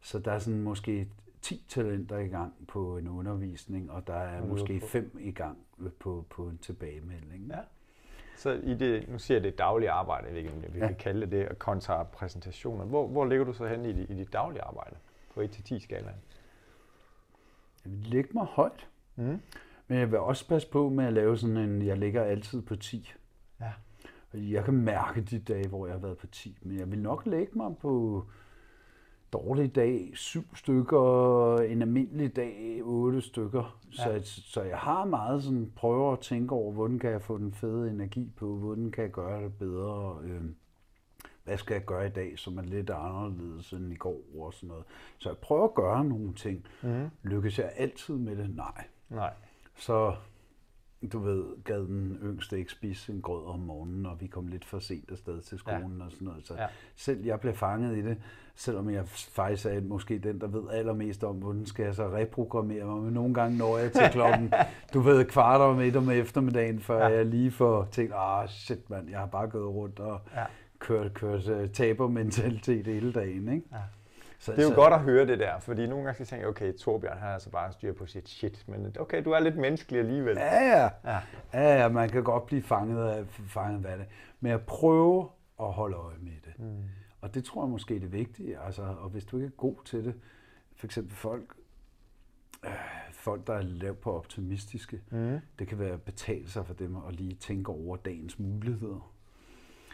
Så der er sådan måske 10 talenter i gang på en undervisning, og der er måske på- 5 i gang på, på en tilbagemelding. Ja. Så i det, nu siger jeg det daglige arbejde, jeg ved ikke, om vi Ja. kan kalde det og kontra præsentationer. Hvor, hvor ligger du så hen i, i dit daglige arbejde på 1-10 skalaen? Jeg vil lægge mig højt, Mm. men jeg vil også passe på med at lave sådan en, jeg ligger altid på 10. Ja. Jeg kan mærke de dage, hvor jeg har været på 10, men jeg vil nok lægge mig på dårlig dag, syv stykker, en almindelig dag, otte stykker. Ja. Så, så jeg har meget sådan, prøver at tænke over, hvordan kan jeg få den fede energi på, hvordan kan jeg gøre det bedre, øh, hvad skal jeg gøre i dag, som er lidt anderledes end i går og sådan noget. Så jeg prøver at gøre nogle ting. Mm. Lykkes jeg altid med det? Nej. Nej. Så, du ved, gad den yngste ikke spise en grød om morgenen, og vi kom lidt for sent afsted til skolen ja. og sådan noget. Så ja. selv jeg blev fanget i det, selvom jeg faktisk er måske den, der ved allermest om, hvordan skal jeg så reprogrammere mig. Men nogle gange når jeg til klokken, du ved, kvart om et om eftermiddagen, før Ja. jeg lige får tænkt, ah shit mand, jeg har bare gået rundt og Ja. kørt, kørt uh, tabermentalitet hele dagen. Ikke? Ja. Så, Det er jo så, godt at høre det der, fordi nogle gange skal jeg tænke, okay, Torbjørn har altså bare styr på sit shit, men okay, du er lidt menneskelig alligevel. Ja, ja. Ja. Ja, ja, man kan godt blive fanget af, fanget af det. Men jeg prøver at holde øje med det. Mm. Og det tror jeg måske er det vigtige. Altså, og hvis du ikke er god til det, for eksempel folk, øh, folk der er lavt på optimistiske, Mm. det kan være at betale sig for dem at lige tænke over dagens muligheder.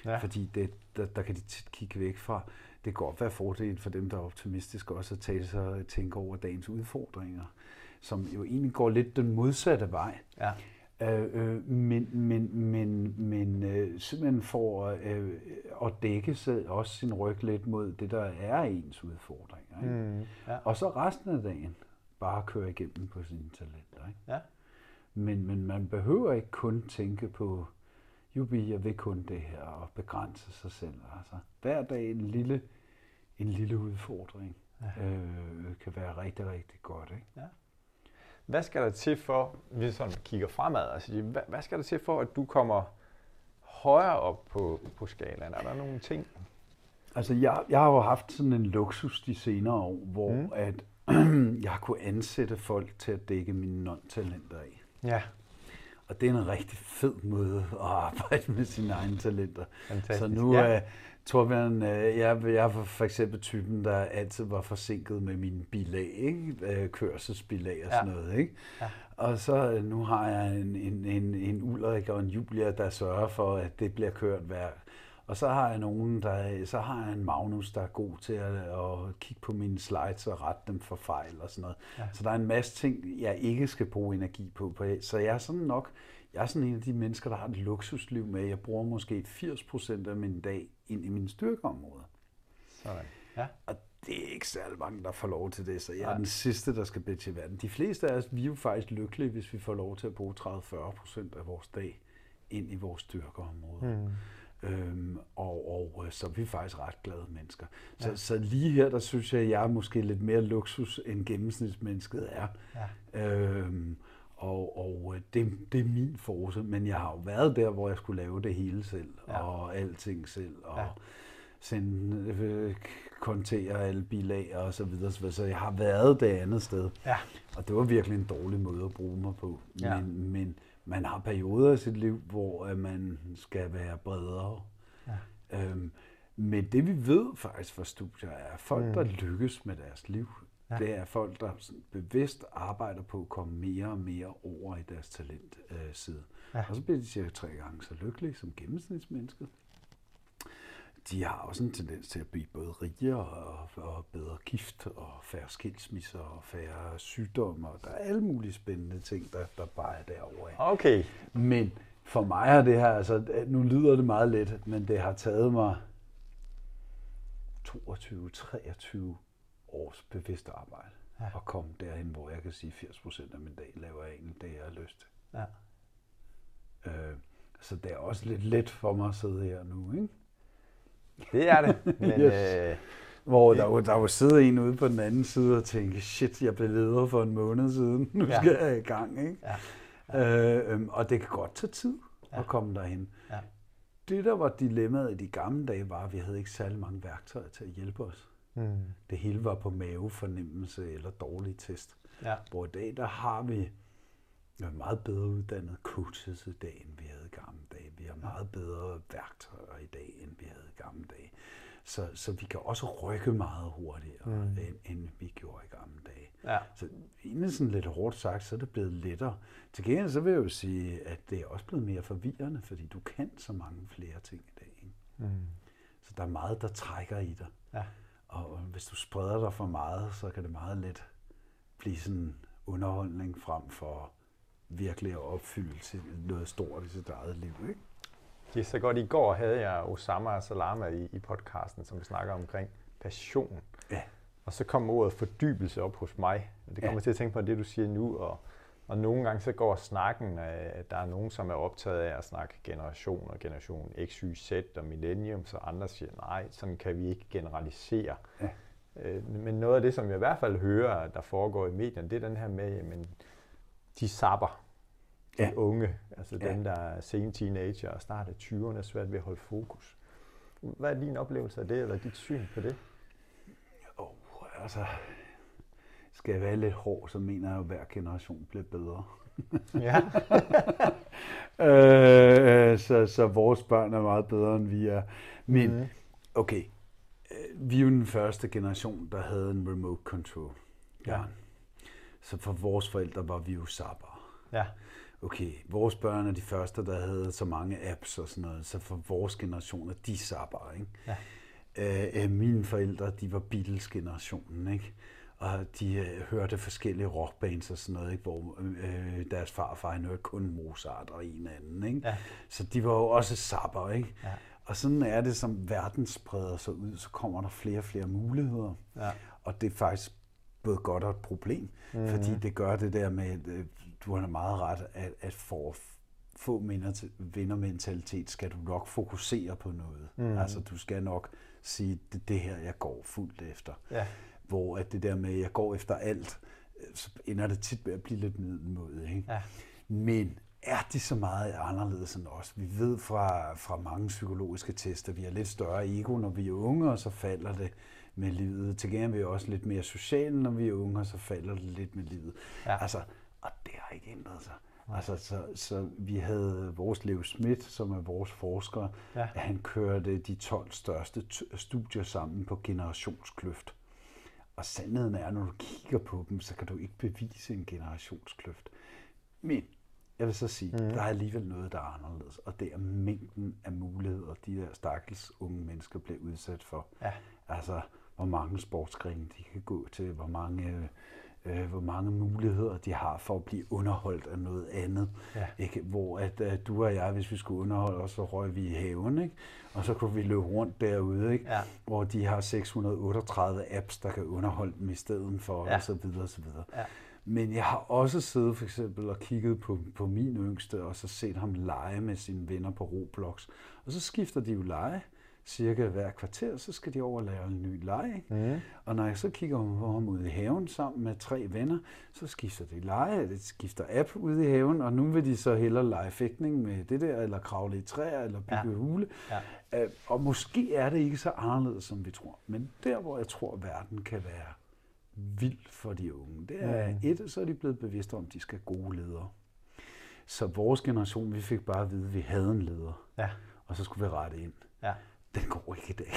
Ja. Fordi det, der, der kan de tit kigge væk fra. Det kan godt være fordel for dem, der er optimistiske, også at tage sig og tænke over dagens udfordringer, som jo egentlig går lidt den modsatte vej. Ja. Øh, øh, men men, men, men øh, simpelthen for øh, at dække sig også sin ryg lidt mod det, der er ens udfordringer. Ikke? Mm, ja. Og så resten af dagen bare køre igennem på sine talenter. Ikke? Ja. Men, men man behøver ikke kun tænke på, jubi, jeg vil kun det her, og begrænse sig selv. Altså, hver dag en lille, en lille udfordring ja. øh, kan være rigtig, rigtig godt. Ikke? Ja. Hvad skal der til for, hvis vi sådan kigger fremad, altså, hvad, hvad skal der til for, at du kommer højere op på, på skalaen? Er der nogle ting? Altså, jeg, jeg har jo haft sådan en luksus de senere år, hvor mm. at jeg har kunne ansætte folk til at dække mine non-talenter af. Ja. Og det er en rigtig fed måde at arbejde med sine egne talenter. Fantastisk. Så nu ja. uh, Torbjørn, uh, jeg, jeg er for eksempel typen, der altid var forsinket med mine bilag, ikke? Uh, kørselsbilag og sådan ja. noget. Ikke? Ja. Og så uh, nu har jeg en, en, en, en Ulrik og en Julia, der sørger for, at det bliver kørt hver og så har jeg nogen, der, så har jeg en Magnus, der er god til at, at kigge på mine slides og rette dem for fejl og sådan noget. Ja. Så der er en masse ting, jeg ikke skal bruge energi på. Så jeg er sådan nok, jeg er sådan en af de mennesker, der har et luksusliv med. Jeg bruger måske 80% af min dag ind i mine styrkeområder. Sådan. Ja. Og det er ikke særlig mange, der får lov til det, så jeg er Nej. den sidste, der skal bede til verden. De fleste af os, vi er jo faktisk lykkelige, hvis vi får lov til at bruge 30-40% af vores dag ind i vores styrkeområde. Mm. Øhm, og, og øh, så er vi faktisk ret glade mennesker. Så, ja. så lige her, der synes jeg, at jeg er måske lidt mere luksus, end gennemsnitsmennesket er. Ja. Øhm, og og øh, det, det er min force, men jeg har jo været der, hvor jeg skulle lave det hele selv, ja. og alting selv, og ja. sende, øh, kontere alle bilager og så videre, så jeg har været det andet sted. Ja. Og det var virkelig en dårlig måde at bruge mig på. Ja. Men, men man har perioder i sit liv, hvor man skal være bredere. Ja. Øhm, men det vi ved faktisk fra studier er, at folk, mm. der lykkes med deres liv, ja. det er folk, der bevidst arbejder på at komme mere og mere over i deres talent øh, side. Ja. Og så bliver de cirka tre gange så lykkelige som gennemsnitsmennesket de har også en tendens til at blive både rigere og, og bedre gift og færre skilsmisser og færre sygdomme. Og der er alle mulige spændende ting, der, der bare er derovre. Okay. Men for mig er det her, altså nu lyder det meget let, men det har taget mig 22-23 års bevidst arbejde ja. at komme derhen, hvor jeg kan sige, 80% af min dag laver jeg egentlig det, jeg har lyst til. Ja. Øh, så det er også lidt let for mig at sidde her nu, ikke? Det er det. Men, yes. øh, hvor der, var, der var siddet en ude på den anden side og tænkte, shit, jeg blev leder for en måned siden, nu ja. skal jeg i gang. Ikke? Ja. Ja. Øh, øhm, og det kan godt tage tid ja. at komme derhen. Ja. Det, der var dilemmaet i de gamle dage, var, at vi havde ikke særlig mange værktøjer til at hjælpe os. Mm. Det hele var på mavefornemmelse eller dårlig test. Ja. Hvor i dag, der har vi meget bedre uddannet coaches i dag, end vi havde i gamle dage. Vi har meget bedre værktøjer i dag, end vi havde i gamle dage. Så, så vi kan også rykke meget hurtigere, mm. end, end vi gjorde i gamle dage. Ja. Så egentlig sådan lidt hårdt sagt, så er det blevet lettere. Til gengæld så vil jeg jo sige, at det er også blevet mere forvirrende, fordi du kan så mange flere ting i dag. Ikke? Mm. Så der er meget, der trækker i dig. Ja. Og hvis du spreder dig for meget, så kan det meget let blive sådan underholdning frem for virkelig at opfylde til noget stort i sit eget liv. Ikke? Det er så godt. I går havde jeg Osama og Salama i, i podcasten, som vi snakker omkring passion. Ja. Og så kom ordet fordybelse op hos mig. Det kommer ja. til at tænke på det, du siger nu. Og, og nogle gange så går snakken, at der er nogen, som er optaget af at snakke generation og generation X, Y, Z og millennium, så andre siger, nej, sådan kan vi ikke generalisere. Ja. Øh, men noget af det, som jeg i hvert fald hører, der foregår i medierne, det er den her med, men de sapper. De ja. unge, altså ja. dem, der er sen teenager og start af 20'erne, er svært ved at holde fokus. Hvad er din oplevelse af det, eller dit syn på det? Oh, altså, skal jeg være lidt hård, så mener jeg, at hver generation bliver bedre. Ja. øh, så, så vores børn er meget bedre, end vi er. Men, mm. okay, øh, vi er jo den første generation, der havde en remote control. Ja. Så for vores forældre var vi jo sabber. Ja. okay, vores børn er de første, der havde så mange apps og sådan noget, så for vores generationer, de sapper, ikke? Ja. Øh, øh, mine forældre, de var Beatles-generationen, ikke? Og de øh, hørte forskellige rockbands og sådan noget, ikke? hvor øh, deres farfar han hørte kun Mozart og en anden. Ikke? Ja. Så de var jo også sapper. Ikke? Ja. Og sådan er det, som verden spreder sig ud, så kommer der flere og flere muligheder. Ja. Og det er faktisk både godt og et problem, mm-hmm. fordi det gør det der med, øh, du har meget ret, at, at for få vindermentalitet, skal du nok fokusere på noget. Mm. Altså du skal nok sige, det det her, jeg går fuldt efter. Ja. Hvor at det der med, at jeg går efter alt, øh, så ender det tit med at blive lidt middelmåde. Ikke? Ja. Men er de så meget anderledes end os? Vi ved fra, fra mange psykologiske tester, at vi har lidt større ego, når vi er unge, og så falder det med livet. Til gengæld er vi også lidt mere sociale, når vi er unge, og så falder det lidt med livet. Ja. Altså, og det har ikke ændret sig. Altså, så, så vi havde vores Leo Schmidt, som er vores forsker, Ja. han kørte de 12 største studier sammen på generationskløft. Og sandheden er, når du kigger på dem, så kan du ikke bevise en generationskløft. Men jeg vil så sige, mm. der er alligevel noget, der er anderledes, og det er mængden af muligheder, de der stakkels unge mennesker bliver udsat for. Ja. Altså, hvor mange sportsgrene de kan gå til, hvor mange, øh, hvor mange muligheder de har for at blive underholdt af noget andet. Ja. Ikke? Hvor at, at du og jeg, hvis vi skulle underholde os, så røg vi i haven, ikke? og så kunne vi løbe rundt derude, ikke? Ja. hvor de har 638 apps, der kan underholde dem i stedet for, Ja. ja. og så videre, og så videre. Ja. Men jeg har også siddet for eksempel og kigget på, på min yngste, og så set ham lege med sine venner på Roblox. Og så skifter de jo lege cirka hver kvarter, så skal de over og lave en ny leg. ikke? Mm. Og når jeg så kigger på ham ude i haven sammen med tre venner, så skifter de lege, de skifter app ude i haven, og nu vil de så hellere lege fægtning med det der, eller kravle i træer, eller bygge Ja. hule. Ja. Øh, Og måske er det ikke så anderledes, som vi tror. Men der, hvor jeg tror, verden kan være vild for de unge, det er, Mm. et, så er de blevet bevidste om, at de skal gode ledere. Så vores generation, vi fik bare at vide, at vi havde en leder, Ja. og så skulle vi rette ind. Ja. Den går ikke i dag.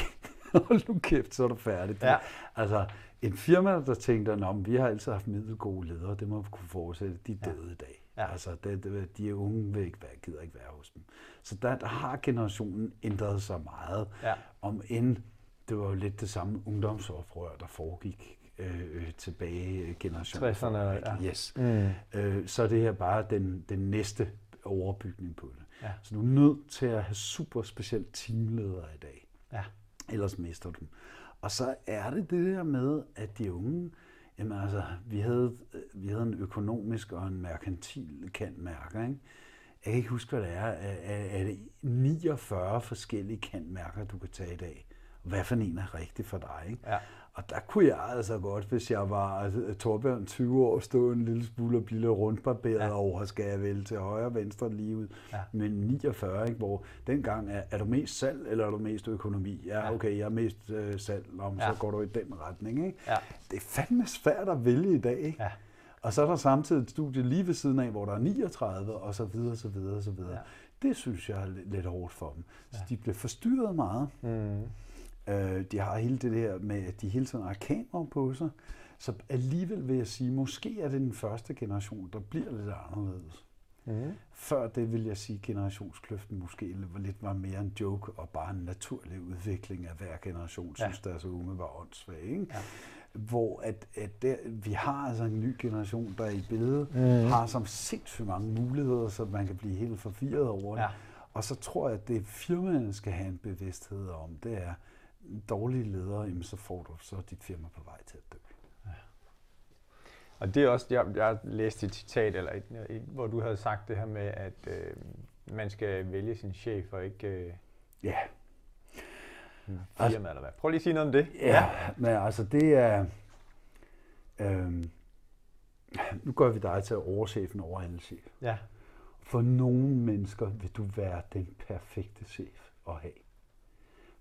Hold nu kæft, så er du færdig. Ja. Altså, en firma, der tænkte, at vi har altid haft middelgode ledere, det må vi kunne fortsætte, de er Ja. døde i dag. Ja. Altså, det, det, de unge vil ikke være, gider ikke være hos dem. Så der, der har generationen ændret sig meget. Ja. Om end det var jo lidt det samme ungdomsoprør, der foregik øh, tilbage i generationen. 60'erne, ja. Yes. Mm. Øh, så er det her bare den, den næste overbygning på det. Ja. Så du er nødt til at have super specielt teamledere i dag. Ja. Ellers mister du dem. Og så er det det der med, at de unge, jamen altså, vi havde, vi havde en økonomisk og en merkantil kantmærker, ikke? Jeg kan ikke huske, hvad det er. Er, er er det 49 forskellige kantmærker, du kan tage i dag? Hvad for en er rigtig for dig, ikke? Ja. Og der kunne jeg altså godt, hvis jeg var altså, Torbjørn 20 år, stå en lille smule og blive lidt rundbarberet Ja. ja. over, skal jeg vælge til højre og venstre lige ud. Ja. Men 49, ikke, hvor dengang er, er du mest salg, eller er du mest økonomi? Ja, Ja. okay, jeg er mest øh, salg, om Ja. så går du i den retning. Ikke? Ja. Det er fandme svært at vælge i dag. Ikke? Ja. Og så er der samtidig et studie lige ved siden af, hvor der er 39, og så videre, så videre, så videre. Ja. Ja. Det synes jeg er lidt, hårdt for dem. Så de bliver forstyrret meget. Mm. Øh, de har hele det der med, at de hele tiden har kamera på sig. Så alligevel vil jeg sige, måske er det den første generation, der bliver lidt anderledes. Mm. Før det vil jeg sige, at generationskløften måske lidt var mere en joke og bare en naturlig udvikling af hver generation, Ja. synes deres unge var åndssvage. Ikke? Ja. Hvor at, at der, vi har altså en ny generation, der i billedet Mhm. mm. har som sindssygt mange muligheder, så man kan blive helt forvirret over det. Ja. Og så tror jeg, at det firmaerne skal have en bevidsthed om, det er dårlige ledere, jamen så får du så dit firma på vej til at dø. Og det er også, jeg, jeg læste et citat, eller et, hvor du havde sagt det her med, at øh, man skal vælge sin chef og ikke øh, Ja, firma, eller hvad. Prøv lige at sige noget om det. ja, men altså det er... Øhm, nu gør vi dig til overchefen over alle chef. Ja. For nogle mennesker vil du være den perfekte chef at have.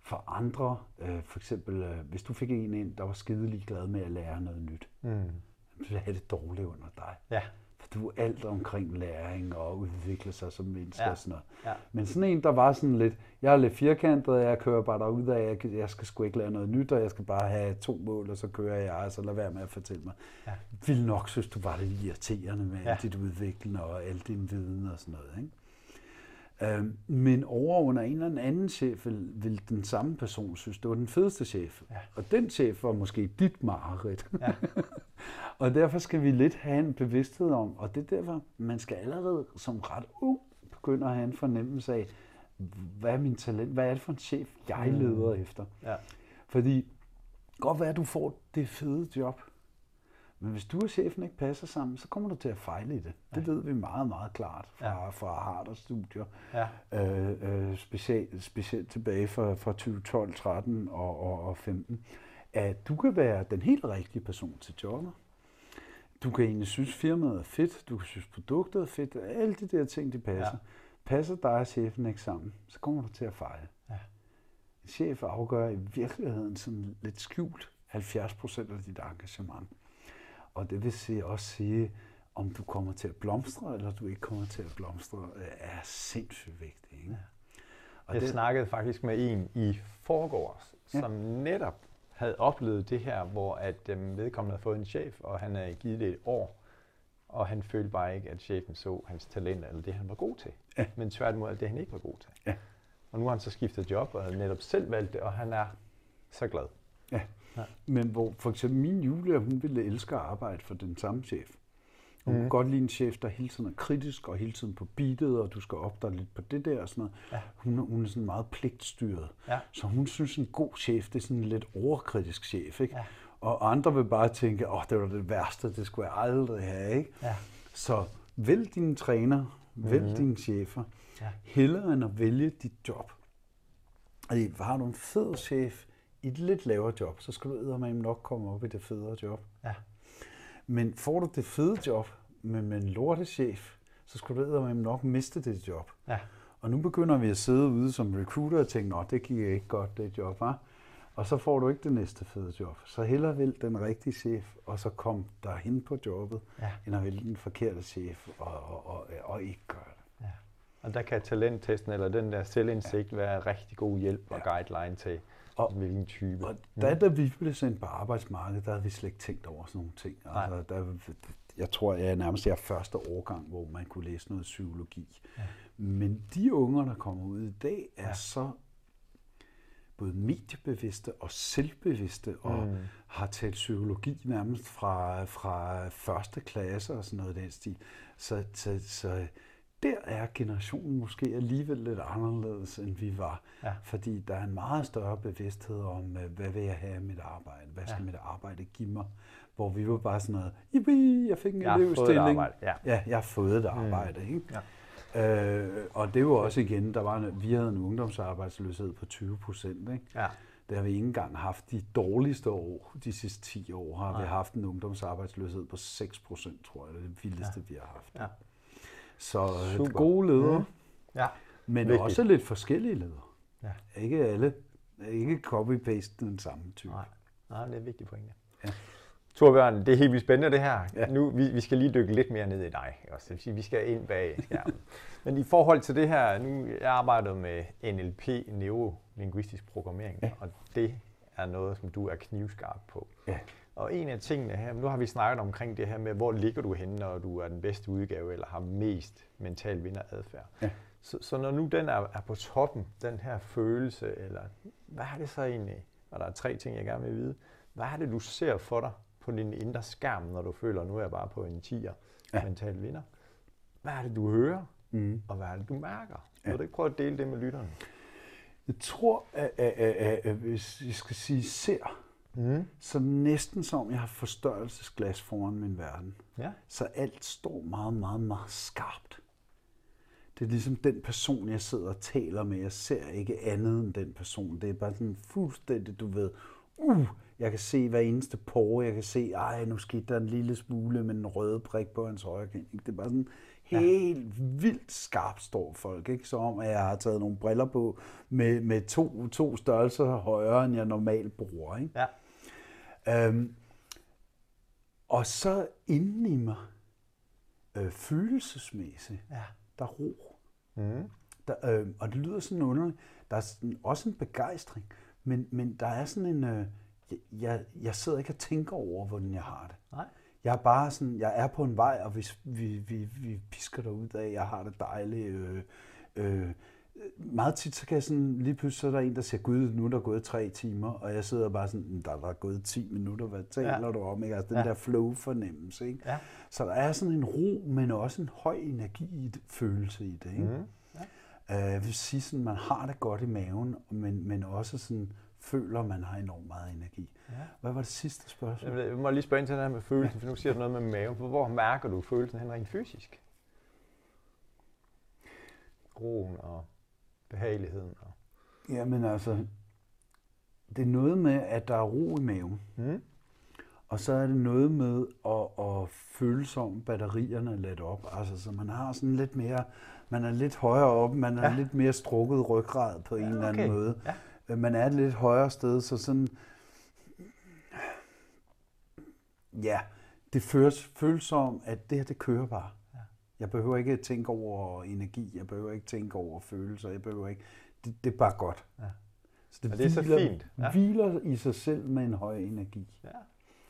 For andre, øh, for eksempel, øh, hvis du fik en ind, der var skidelig glad med at lære noget nyt, Mm. så have det dårligt under dig. Ja. For du er alt omkring læring og udvikle sig som menneske Ja. og sådan noget. Ja. Men sådan en, der var sådan lidt, jeg er lidt firkantet, jeg kører bare derud af, jeg, jeg skal sgu ikke lære noget nyt, og jeg skal bare have to mål, og så kører jeg, og så lad være med at fortælle mig. Ja. Vil nok synes, du var lidt irriterende med Ja. ja. dit udviklende og al din viden og sådan noget. Ikke? Øhm, men over under en eller anden chef vil, vil den samme person synes, det var den fedeste chef. Ja. Og den chef var måske dit mareridt. Ja. og derfor skal vi lidt have en bevidsthed om, og det er derfor, man skal allerede som ret ung begynde at have en fornemmelse af, hvad er min talent, hvad er det for en chef, jeg Mm. leder efter. Ja. Fordi godt være, at du får det fede job, men hvis du og chefen ikke passer sammen, så kommer du til at fejle i det. Det ved vi meget, meget klart fra, ja. fra Harder-studier. Ja. Øh, øh, specielt, specielt tilbage fra, fra 2012, 13 og, og, og 15. At du kan være den helt rigtige person til jobbet. Du kan egentlig synes, firmaet er fedt. Du kan synes, produktet er fedt. Alle de der ting, de passer. Ja. Passer dig og chefen ikke sammen, så kommer du til at fejle. Ja. En chef afgør i virkeligheden sådan lidt skjult 70 procent af dit engagement. Og det vil sige også sige, om du kommer til at blomstre, eller du ikke kommer til at blomstre, øh, er sindssygt vigtigt. Ikke? Og Jeg det, snakkede faktisk med en i forgårs, Ja. som netop havde oplevet det her, hvor at øhm, vedkommende havde fået en chef, og han havde givet det et år, og han følte bare ikke, at chefen så hans talent, eller det, han var god til. Ja. Men tværtimod, at det, han ikke var god til. Ja. Og nu har han så skiftet job, og netop selv valgt det, og han er så glad. Men hvor for eksempel min Julia, hun ville elske at arbejde for den samme chef. Hun Mhm. kunne godt lide en chef, der hele tiden er kritisk og hele tiden på beatet, og du skal op der lidt på det der og sådan noget. Ja. Hun, er- hun er sådan meget pligtstyret. Ja. Så hun synes, en god chef, det er sådan en lidt overkritisk chef. Ikke? Ja. Og andre vil bare tænke, åh, det var det værste, det skulle jeg aldrig have. Ikke? Ja. Så vælg dine træner, vælg mm. dine chefer, Ja. hellere end at vælge dit job. Fordi har du en fed chef i et lidt lavere job, så skal du eddermame nok komme op i det federe job. Ja. Men får du det fede job med, med en lortechef, så skal du eddermame nok miste det job. Ja. Og nu begynder vi at sidde ude som recruiter og tænke, nå, det gik ikke godt, det job, var. Og så får du ikke det næste fede job. Så hellere vælg den rigtige chef, og så kom derhen på jobbet, Ja. end at vælge den forkerte chef og, og, og, og ikke gøre det. Ja. Og der kan talenttesten eller den der selvindsigt ja. være rigtig god hjælp og Ja. guideline til, Og- hvilken type. Og da, da vi blev sendt på arbejdsmarkedet, der havde vi slet ikke tænkt over sådan nogle ting. Altså, der, jeg tror, jeg er nærmest er første årgang, hvor man kunne læse noget psykologi. Ja. Men de unger, der kommer ud i dag, er ja. så både mediebevidste og selvbevidste, og Mm. har talt psykologi nærmest fra, fra første klasse og sådan noget i den stil. Så, så, så der er generationen måske alligevel lidt anderledes, end vi var. Ja. Fordi der er en meget større bevidsthed om, øh, hvad vil jeg have af mit arbejde? Hvad skal Ja. mit arbejde give mig? Hvor vi var bare sådan noget, Yippie, jeg fik en Jeg elevstilling. Ja. Ja, jeg har fået et arbejde. Mm. Ikke? Ja. Øh, og det jo også igen, der var en, vi havde en ungdomsarbejdsløshed på 20 procent. Ja. Det har vi ikke engang haft de dårligste år. De sidste 10 år har Nej. vi haft en ungdomsarbejdsløshed på 6 procent, tror jeg. Det er det vildeste, ja. vi har haft. Ja. Så øh, Super. gode ledere, Mhm. Ja. men Vigtigt. også lidt forskellige ledere. Ja. Ikke alle. Ikke copy-paste den samme type. Nej. Nej, det er en vigtig pointe. Ja. Torbjørn, det er helt vildt spændende det her. Ja. Nu, vi, vi skal lige dykke lidt mere ned i dig. Også. Det vil sige, vi skal ind bag skærmen. Men i forhold til det her, nu jeg arbejder med NLP, neurolinguistisk programmering, Ja. og det er noget, som du er knivskarp på. Ja. Og en af tingene her, nu har vi snakket omkring det her med, hvor ligger du henne, når du er den bedste udgave, eller har mest mental vinderadfærd. Ja. Så, så når nu den er, er på toppen, den her følelse, eller hvad er det så egentlig? Og der er tre ting, jeg gerne vil vide. Hvad er det, du ser for dig på din indre skærm, når du føler, nu er jeg bare på en 10'er ja. Mental vinder? Hvad er det, du hører, Mm. og hvad er det, du mærker? Ja. Vil du ikke prøve at dele det med lytterne? Jeg tror, at, at, at, at, at hvis jeg skal sige ser, Mm. så næsten som jeg har forstørrelsesglas foran min verden. Ja. Så alt står meget, meget, meget skarpt. Det er ligesom den person, jeg sidder og taler med. Jeg ser ikke andet end den person. Det er bare sådan fuldstændig, du ved, uh, jeg kan se hver eneste pore. Jeg kan se, ej, nu skete der en lille smule med en røde prik på hans højre kind. Det er bare sådan helt vildt skarpt står folk. Ikke? Så om, at jeg har taget nogle briller på med, med to, to størrelser højere, end jeg normalt bruger. Ikke? Ja. Øhm, og så inden i mig, øh, følelsesmæssigt, Ja. der er ro. Mm. Der, øh, og det lyder sådan underligt. Der er sådan, også en begejstring, men, men der er sådan en... Øh, jeg, jeg sidder ikke og tænker over, hvordan jeg har det. Nej. Jeg er bare sådan, jeg er på en vej, og hvis vi, vi, vi pisker derud af, jeg har det dejligt. Øh, øh, meget tit, så kan jeg sådan, lige pludselig så er der en, der siger, gud, nu er der gået tre timer, og jeg sidder bare sådan, "Men der er der gået 10 minutter, hvad taler Ja. du om? Ikke? Altså den Ja. der flow-fornemmelse. Ikke? Ja. Så der er sådan en ro, men også en høj energi i det, følelse i det. Ikke? Mm. Øh, Jeg vil sige, sådan, man har det godt i maven, men, men også sådan, føler, man har enormt meget energi. Ja. Hvad var det sidste spørgsmål? Jeg må lige spørge ind til det her med følelsen, for nu siger du noget med maven. Hvor mærker du følelsen hen rent fysisk? Roen og behageligheden. Og... Jamen altså, det er noget med, at der er ro i maven. Mm. Og så er det noget med at, at føle sig om batterierne er let op. Altså, så man har sådan lidt mere, man er lidt højere op, man er Ja. lidt mere strukket ryggrad på en Ja, eller anden okay. måde. Ja. Øh, Man er et lidt højere sted, så sådan, ja, det føles, føles som, at det her, det kører bare. Jeg behøver ikke tænke over energi, jeg behøver ikke tænke over følelser, jeg behøver ikke, det, det er bare godt. Ja. Så det, Og det er så hviler, fint. Ja. hviler i sig selv med en høj energi. Ja.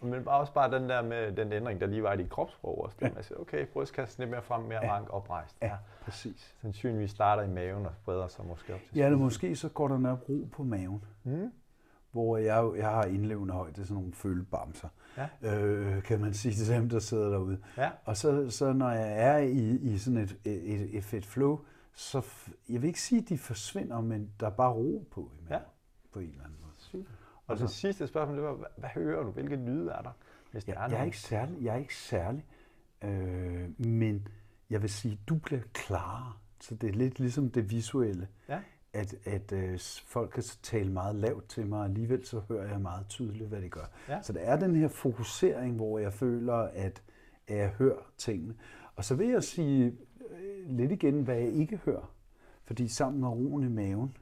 Men bare også bare den der med den ændring, der lige var i dit kropssprog også. Ja. Siger, okay, brystkassen lidt mere frem, mere Ja. rank oprejst. Ja, præcis. Sandsynligvis starter i maven og spreder sig måske op til Ja, eller måske så går der nok ro på maven, Mm. Hvor jeg, jeg har indlevende højde, sådan nogle følebamser, Ja. øh, kan man sige til dem, der sidder derude. Ja. Og så, så når jeg er i, i sådan et, et, et fedt flow, så jeg vil ikke sige, at de forsvinder, men der er bare ro på i Ja. på en eller anden måde. Super. Og det sidste spørgsmål, det var, hvad, hvad hører du? Hvilke lyde er der? Hvis der Jeg, er jeg er ikke særlig, jeg er ikke særlig øh, men jeg vil sige, du bliver klarere. Så det er lidt ligesom det visuelle. Ja. At, at øh, folk kan tale meget lavt til mig, og alligevel så hører jeg meget tydeligt, hvad de gør. Ja. Så der er den her fokusering, hvor jeg føler, at, at jeg hører tingene. Og så vil jeg sige øh, lidt igen, hvad jeg ikke hører. Fordi sammen med roen i maven,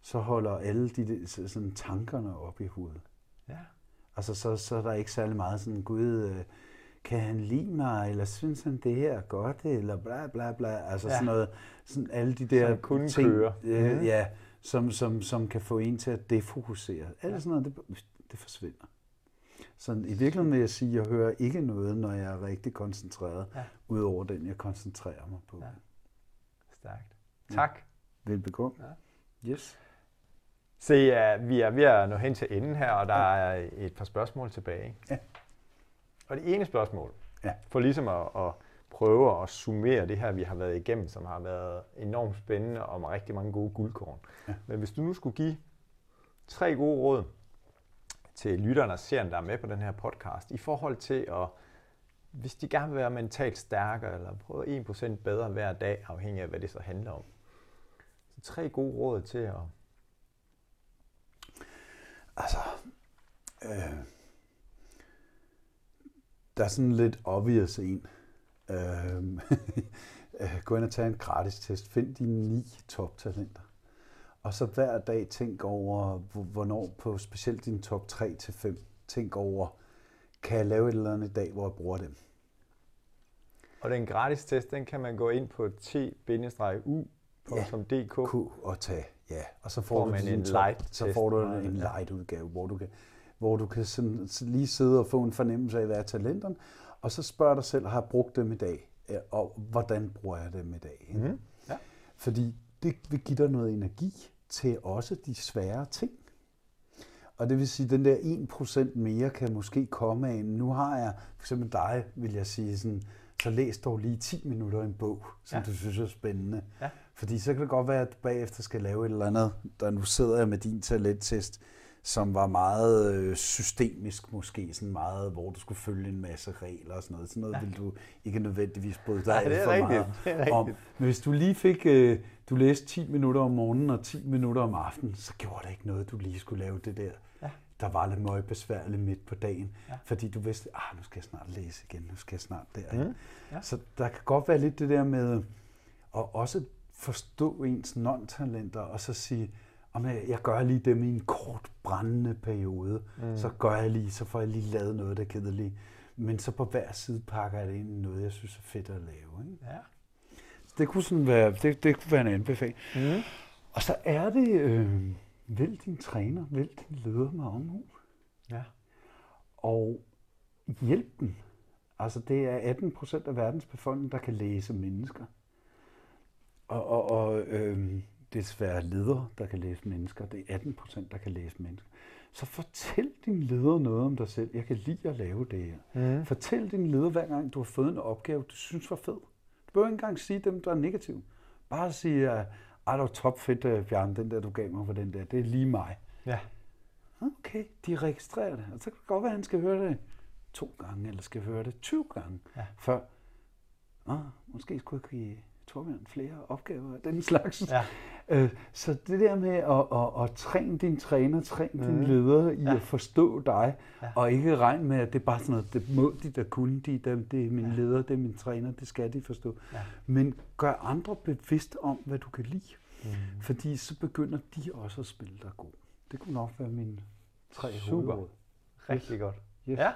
så holder alle de sådan, tankerne op i hovedet. Ja. Altså, så, så er der ikke særlig meget sådan, gud, øh, kan han lide mig, eller synes han det her er godt, eller bla bla bla. Altså Ja. sådan noget, sådan alle de der Som kun ting, kører. øh, ja, som, som, som kan få en til at defokusere. Alt sådan noget, det, det forsvinder. Så i virkeligheden vil jeg sige, at jeg hører ikke noget, når jeg er rigtig koncentreret, Ja. udover den, jeg koncentrerer mig på. Ja. Ja. Stærkt. Ja. Tak. Velbekomme. Ja. Yes. Se, ja, vi er ved at nå hen til enden her, og der er et par spørgsmål tilbage. Ja. Og det ene spørgsmål, Ja. for ligesom at, at prøve at summere det her, vi har været igennem, som har været enormt spændende og med rigtig mange gode guldkorn. Ja. Men hvis du nu skulle give tre gode råd til lytterne og seerne, der er med på den her podcast, i forhold til at, hvis de gerne vil være mentalt stærkere, eller prøve 1% bedre hver dag, afhængig af, hvad det så handler om. Så tre gode råd til at Altså, øh, der er sådan lidt obvious en. Øh, øh, gå ind og tage en gratis test. Find dine ni toptalenter. Og så hver dag tænk over, hvor- hvornår på specielt din top 3 til 5, tænk over, kan jeg lave et eller andet i dag, hvor jeg bruger dem? Og den gratis test, den kan man gå ind på t-u.dk. Q og tage, ja. Og så Får får, du man en light så får du en ja. light udgave, hvor du kan, hvor du kan sådan, så lige sidde og få en fornemmelse af, hvad er talenterne, og så spørg dig selv, har jeg brugt dem i dag? Og hvordan bruger jeg dem i dag? ikke? Mhm. Ja. Fordi det vil give dig noget energi til også de svære ting. Og det vil sige, at den der 1% mere kan måske komme af, nu har jeg, for eksempel dig, vil jeg sige sådan, så læs dog lige 10 minutter en bog, som ja. du synes er spændende. Ja. Fordi så kan det godt være, at du bagefter skal lave et eller andet, der nu sidder jeg med din talenttest, som var meget øh, systemisk måske, sådan meget, hvor du skulle følge en masse regler og sådan noget. Sådan noget Ja. ja. vil du ikke nødvendigvis bryde dig er for rigtigt. meget Det er rigtigt. om. Men hvis du lige fik, øh, du læste 10 minutter om morgenen og 10 minutter om aftenen, så gjorde det ikke noget, du lige skulle lave det der. Ja. Der var lidt møg besværligt midt på dagen, Ja. ja. fordi du vidste, ah, nu skal jeg snart læse igen, nu skal jeg snart der. Mm. Ja. Ja. Så der kan godt være lidt det der med at også forstå ens non-talenter, og så sige, om jeg, jeg gør lige dem i en kort brændende periode, Mm. mm. så gør jeg lige, så får jeg lige lavet noget, der er kedeligt. Men så på hver side pakker jeg det ind i noget, jeg synes er fedt at lave. Ikke? Ja. Det kunne sådan være, det, det kunne være en anbefaling. Mm. Og så er det, øh, vælg din træner, vælg din leder med omhu. Ja. Og hjælp dem. Altså det er 18 procent af verdens befolkning, der kan læse mennesker. Og, og, og øh, det er svært ledere, der kan læse mennesker. Det er 18 procent, der kan læse mennesker. Så fortæl din leder noget om dig selv. Jeg kan lide at lave det her. Mm. Fortæl din leder, hver gang du har fået en opgave, du synes var fed. Du behøver ikke engang sige dem, der er negative. Bare sige, at ej, det var topfedt, øh, Bjørn, den der, du gav mig for den der. Det er lige mig. Ja. Okay, de registrerer det. Og så kan det godt være, at han skal høre det to gange, eller skal høre det 20 gange. Ja. Før, ah, måske skulle jeg Torbjørn flere opgaver af den slags. Ja. Øh, så det der med at, at, at træne din træner, træne mm. din leder i Ja. at forstå dig, Ja. og ikke regne med, at det er bare sådan noget, det må de, der kunne de, det, det er min Ja. leder, det er min træner, det skal de forstå. Ja. Men gør andre bevidst om, hvad du kan lide, Mm. fordi så begynder de også at spille dig god. Det kunne nok være mine tre Super. hovedråd. Rigtig godt. Yes. Ja.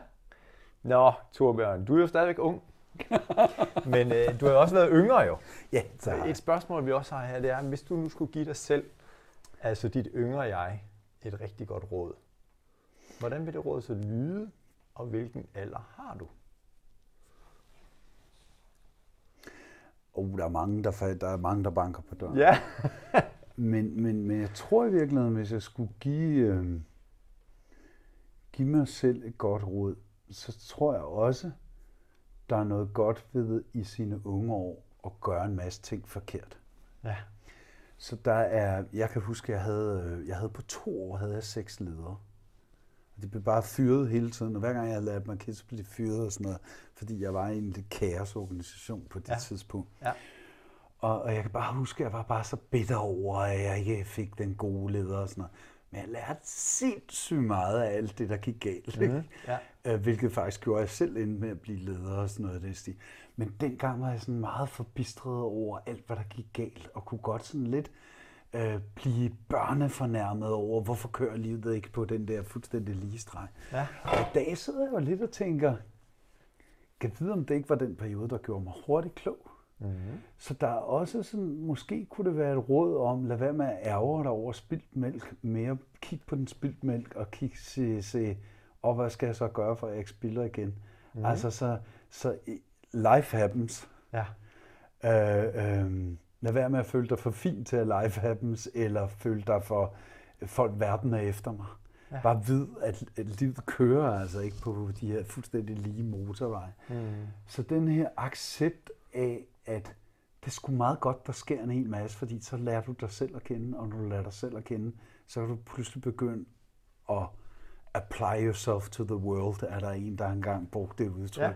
Nå, Torbjørn, du er jo stadigvæk ung. Men øh, du har jo også været yngre jo. Ja, så Et spørgsmål, vi også har her, det er, hvis du nu skulle give dig selv, altså dit yngre jeg, et rigtig godt råd. Hvordan vil det råd så lyde, og hvilken alder har du? oh, der, er mange, der, der er mange, der banker på døren. Ja. Men, men, men jeg tror i virkeligheden, hvis jeg skulle give, øh, give mig selv et godt råd, så tror jeg også, der er noget godt ved i sine unge år at gøre en masse ting forkert. Ja. Så der er, jeg kan huske, jeg havde, øh, jeg havde på to år havde jeg seks ledere. Og de blev bare fyret hele tiden, og hver gang jeg havde lært mig kids, blev de fyret og sådan noget, fordi jeg var i en lidt kaosorganisation på det Ja. tidspunkt. Ja. Og, og jeg kan bare huske, at jeg var bare så bitter over, at jeg ikke fik den gode leder og sådan noget. Men jeg lærte sindssygt meget af alt det, der gik galt. Mhm. Mm. Ja. Øh, hvilket faktisk gjorde, at jeg selv endte med at blive leder og sådan noget af det. Men dengang var jeg sådan meget forbistret over alt, hvad der gik galt, og kunne godt sådan lidt øh, blive børnefornærmet over, hvorfor kører livet ikke på den der fuldstændig lige streg. Ja. Og i dag sidder jeg jo lidt og tænker, kan vide, om det ikke var den periode, der gjorde mig hurtigt klog. Mm-hmm. Så der er også sådan, måske kunne det være et råd om, lad være med at ærge dig over spildt mælk, mere kig på den spildt mælk, og kig, se, se, og hvad skal jeg så gøre, for at jeg ikke spilder igen? Mm. Altså, så, så life happens. Ja. Øh, øh, lad være med at føle dig for fin til at life happens, eller føle dig for, folk verden er efter mig. Ja. Bare vid, at, at livet kører altså ikke på de her fuldstændig lige motorveje. Mm. Så den her accept af, at det skulle meget godt, der sker en hel masse, fordi så lærer du dig selv at kende, og når du lærer dig selv at kende, så kan du pludselig begynde at apply yourself to the world, er der en, der engang brugte det udtryk. Ja.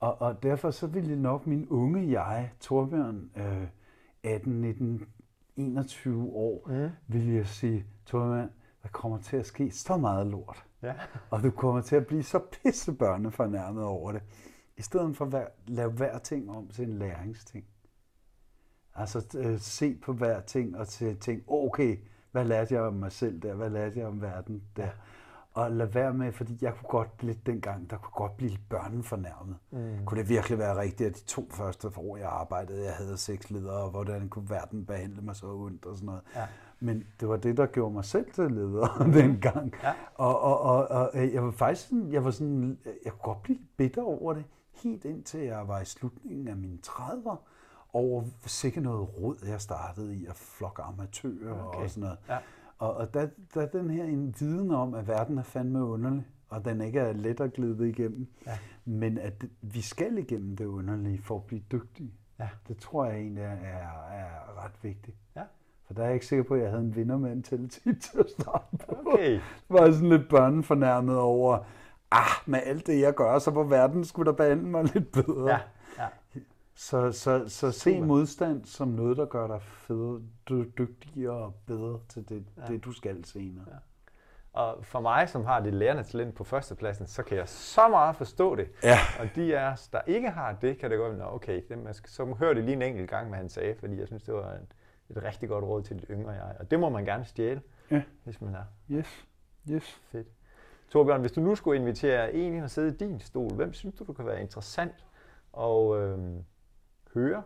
Og, og derfor så ville nok min unge jeg, Torbjørn, øh, 18, 19, 21 år, Mm. ville jeg sige, Torbjørn, der kommer til at ske så meget lort. Ja. Og du kommer til at blive så pisse børnefornærmet over det. I stedet for at lave hver ting om til en læringsting. Altså øh, se på hver ting og til tænke, okay, hvad lærte jeg om mig selv der? Hvad lærte jeg om verden der? Ja. Og lad være med, fordi jeg kunne godt lidt dengang, der kunne godt blive lidt børnefornærmet. Mm. Kunne det virkelig være rigtigt, at de to første år, jeg arbejdede, jeg havde seks ledere, og hvordan kunne verden behandle mig så ondt og sådan noget. Ja. Men det var det, der gjorde mig selv til leder dengang. Ja. Og, og, og, og øh, jeg var faktisk sådan, jeg var sådan, jeg kunne godt blive bitter over det, helt indtil jeg var i slutningen af mine 30'er, over sikkert noget råd, jeg startede i at flokke amatører okay. og sådan noget. Ja. Og, og der, der er den her en viden om, at verden er fandme underlig, og den ikke er let at glide igennem. Ja. Men at vi skal igennem det underlige for at blive dygtige. Ja. Det tror jeg egentlig er, er, er ret vigtigt. Ja. For der er jeg ikke sikker på, at jeg havde en vindermentalitet til at starte på. Okay. var jeg sådan lidt børnefornærmet over, ah, med alt det jeg gør, så på verden skulle der behandle mig lidt bedre. Ja. Så, så, så se Super. modstand som noget, der gør dig federe, dy- dygtigere og bedre til det, Ja. det du skal senere. Ja. Og for mig, som har det lærende talent på førstepladsen, så kan jeg så meget forstå det. Ja. Og de af os, der ikke har det, kan det godt være, okay, det, man skal, så hører det lige en enkelt gang, hvad han sagde, fordi jeg synes, det var et, et rigtig godt råd til det yngre jeg. Og det må man gerne stjæle, Ja. hvis man er Yes, yes. fedt. Torbjørn, hvis du nu skulle invitere en ind og sidde i din stol, hvem synes du, du kan være interessant at øh, høre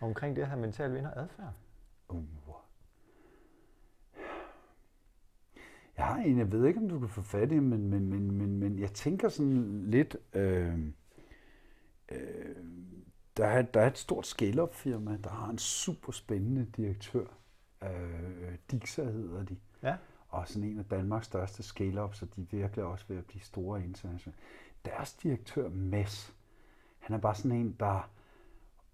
omkring det her mental vinder adfærd? Uh. Jeg har en, jeg ved ikke, om du kan få fat i, men, men, men, men, men jeg tænker sådan lidt, øh, øh, der, er, der er et stort scale-up-firma, der har en super spændende direktør. Øh, Dixa hedder de. Ja. Og sådan en af Danmarks største scale-ups, så de virkelig også ved at blive store internationalt. Deres direktør, Mads, han er bare sådan en, der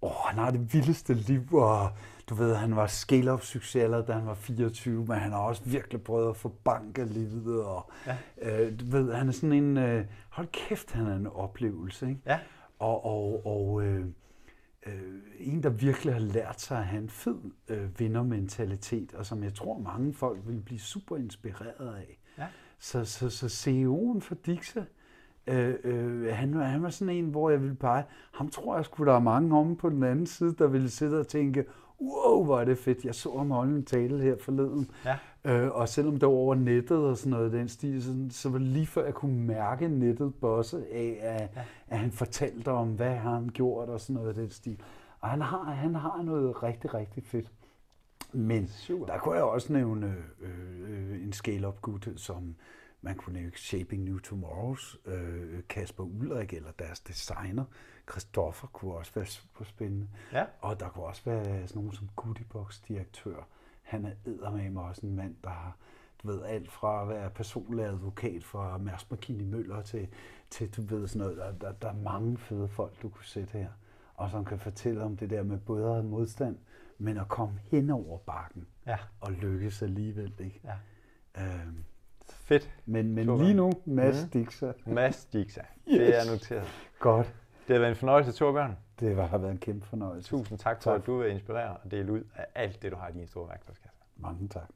åh, han har det vildeste liv, og du ved, han var scale-up succes da han var 24, men han har også virkelig prøvet at få bank af livet, og ja. øh, du ved, han er sådan en, øh, hold kæft, han er en oplevelse, ikke? Ja. Og, og, og øh, øh, en, der virkelig har lært sig at have en fed øh, vindermentalitet, og som jeg tror mange folk vil blive super inspireret af. Ja. Så, så, så CEO'en for Dixa, Øh, øh, han, han var sådan en, hvor jeg ville pege, ham tror jeg skulle der er mange om på den anden side, der ville sidde og tænke, wow, hvor er det fedt, jeg så ham holde en tale her forleden. Ja. Øh, og selvom det var over nettet og sådan noget den stil, så, så var det lige før jeg kunne mærke nettet bosse af, at, ja. at han fortalte om, hvad han gjort og sådan noget den stil. Og han har, han har noget rigtig, rigtig fedt. Men Super. der kunne jeg også nævne øh, øh, en scale-up-gut, som man kunne nævne Shaping New Tomorrows, øh, Kasper Ulrik eller deres designer. Christoffer kunne også være super spændende. Ja. Og der kunne også være sådan nogen som Goodiebox-direktør. Han er eddermame også en mand, der har du ved, alt fra at være personlig advokat for Mærsk McKinney Møller til, til du ved sådan noget. Der, der, der, er mange fede folk, du kunne sætte her. Og som kan fortælle om det der med både modstand, men at komme hen over bakken ja. og lykkes alligevel. Ikke? Ja. Øhm, Fedt. men, men lige nu, Mads Mhm. Dixa. Mads Dixa. Yes. Det er noteret. Godt. Det har været en fornøjelse, Torbjørn. Det har været en kæmpe fornøjelse. Tusind tak for, Tak. at du vil inspirere og dele ud af alt det, du har i din store værktøjskasse. Mange tak.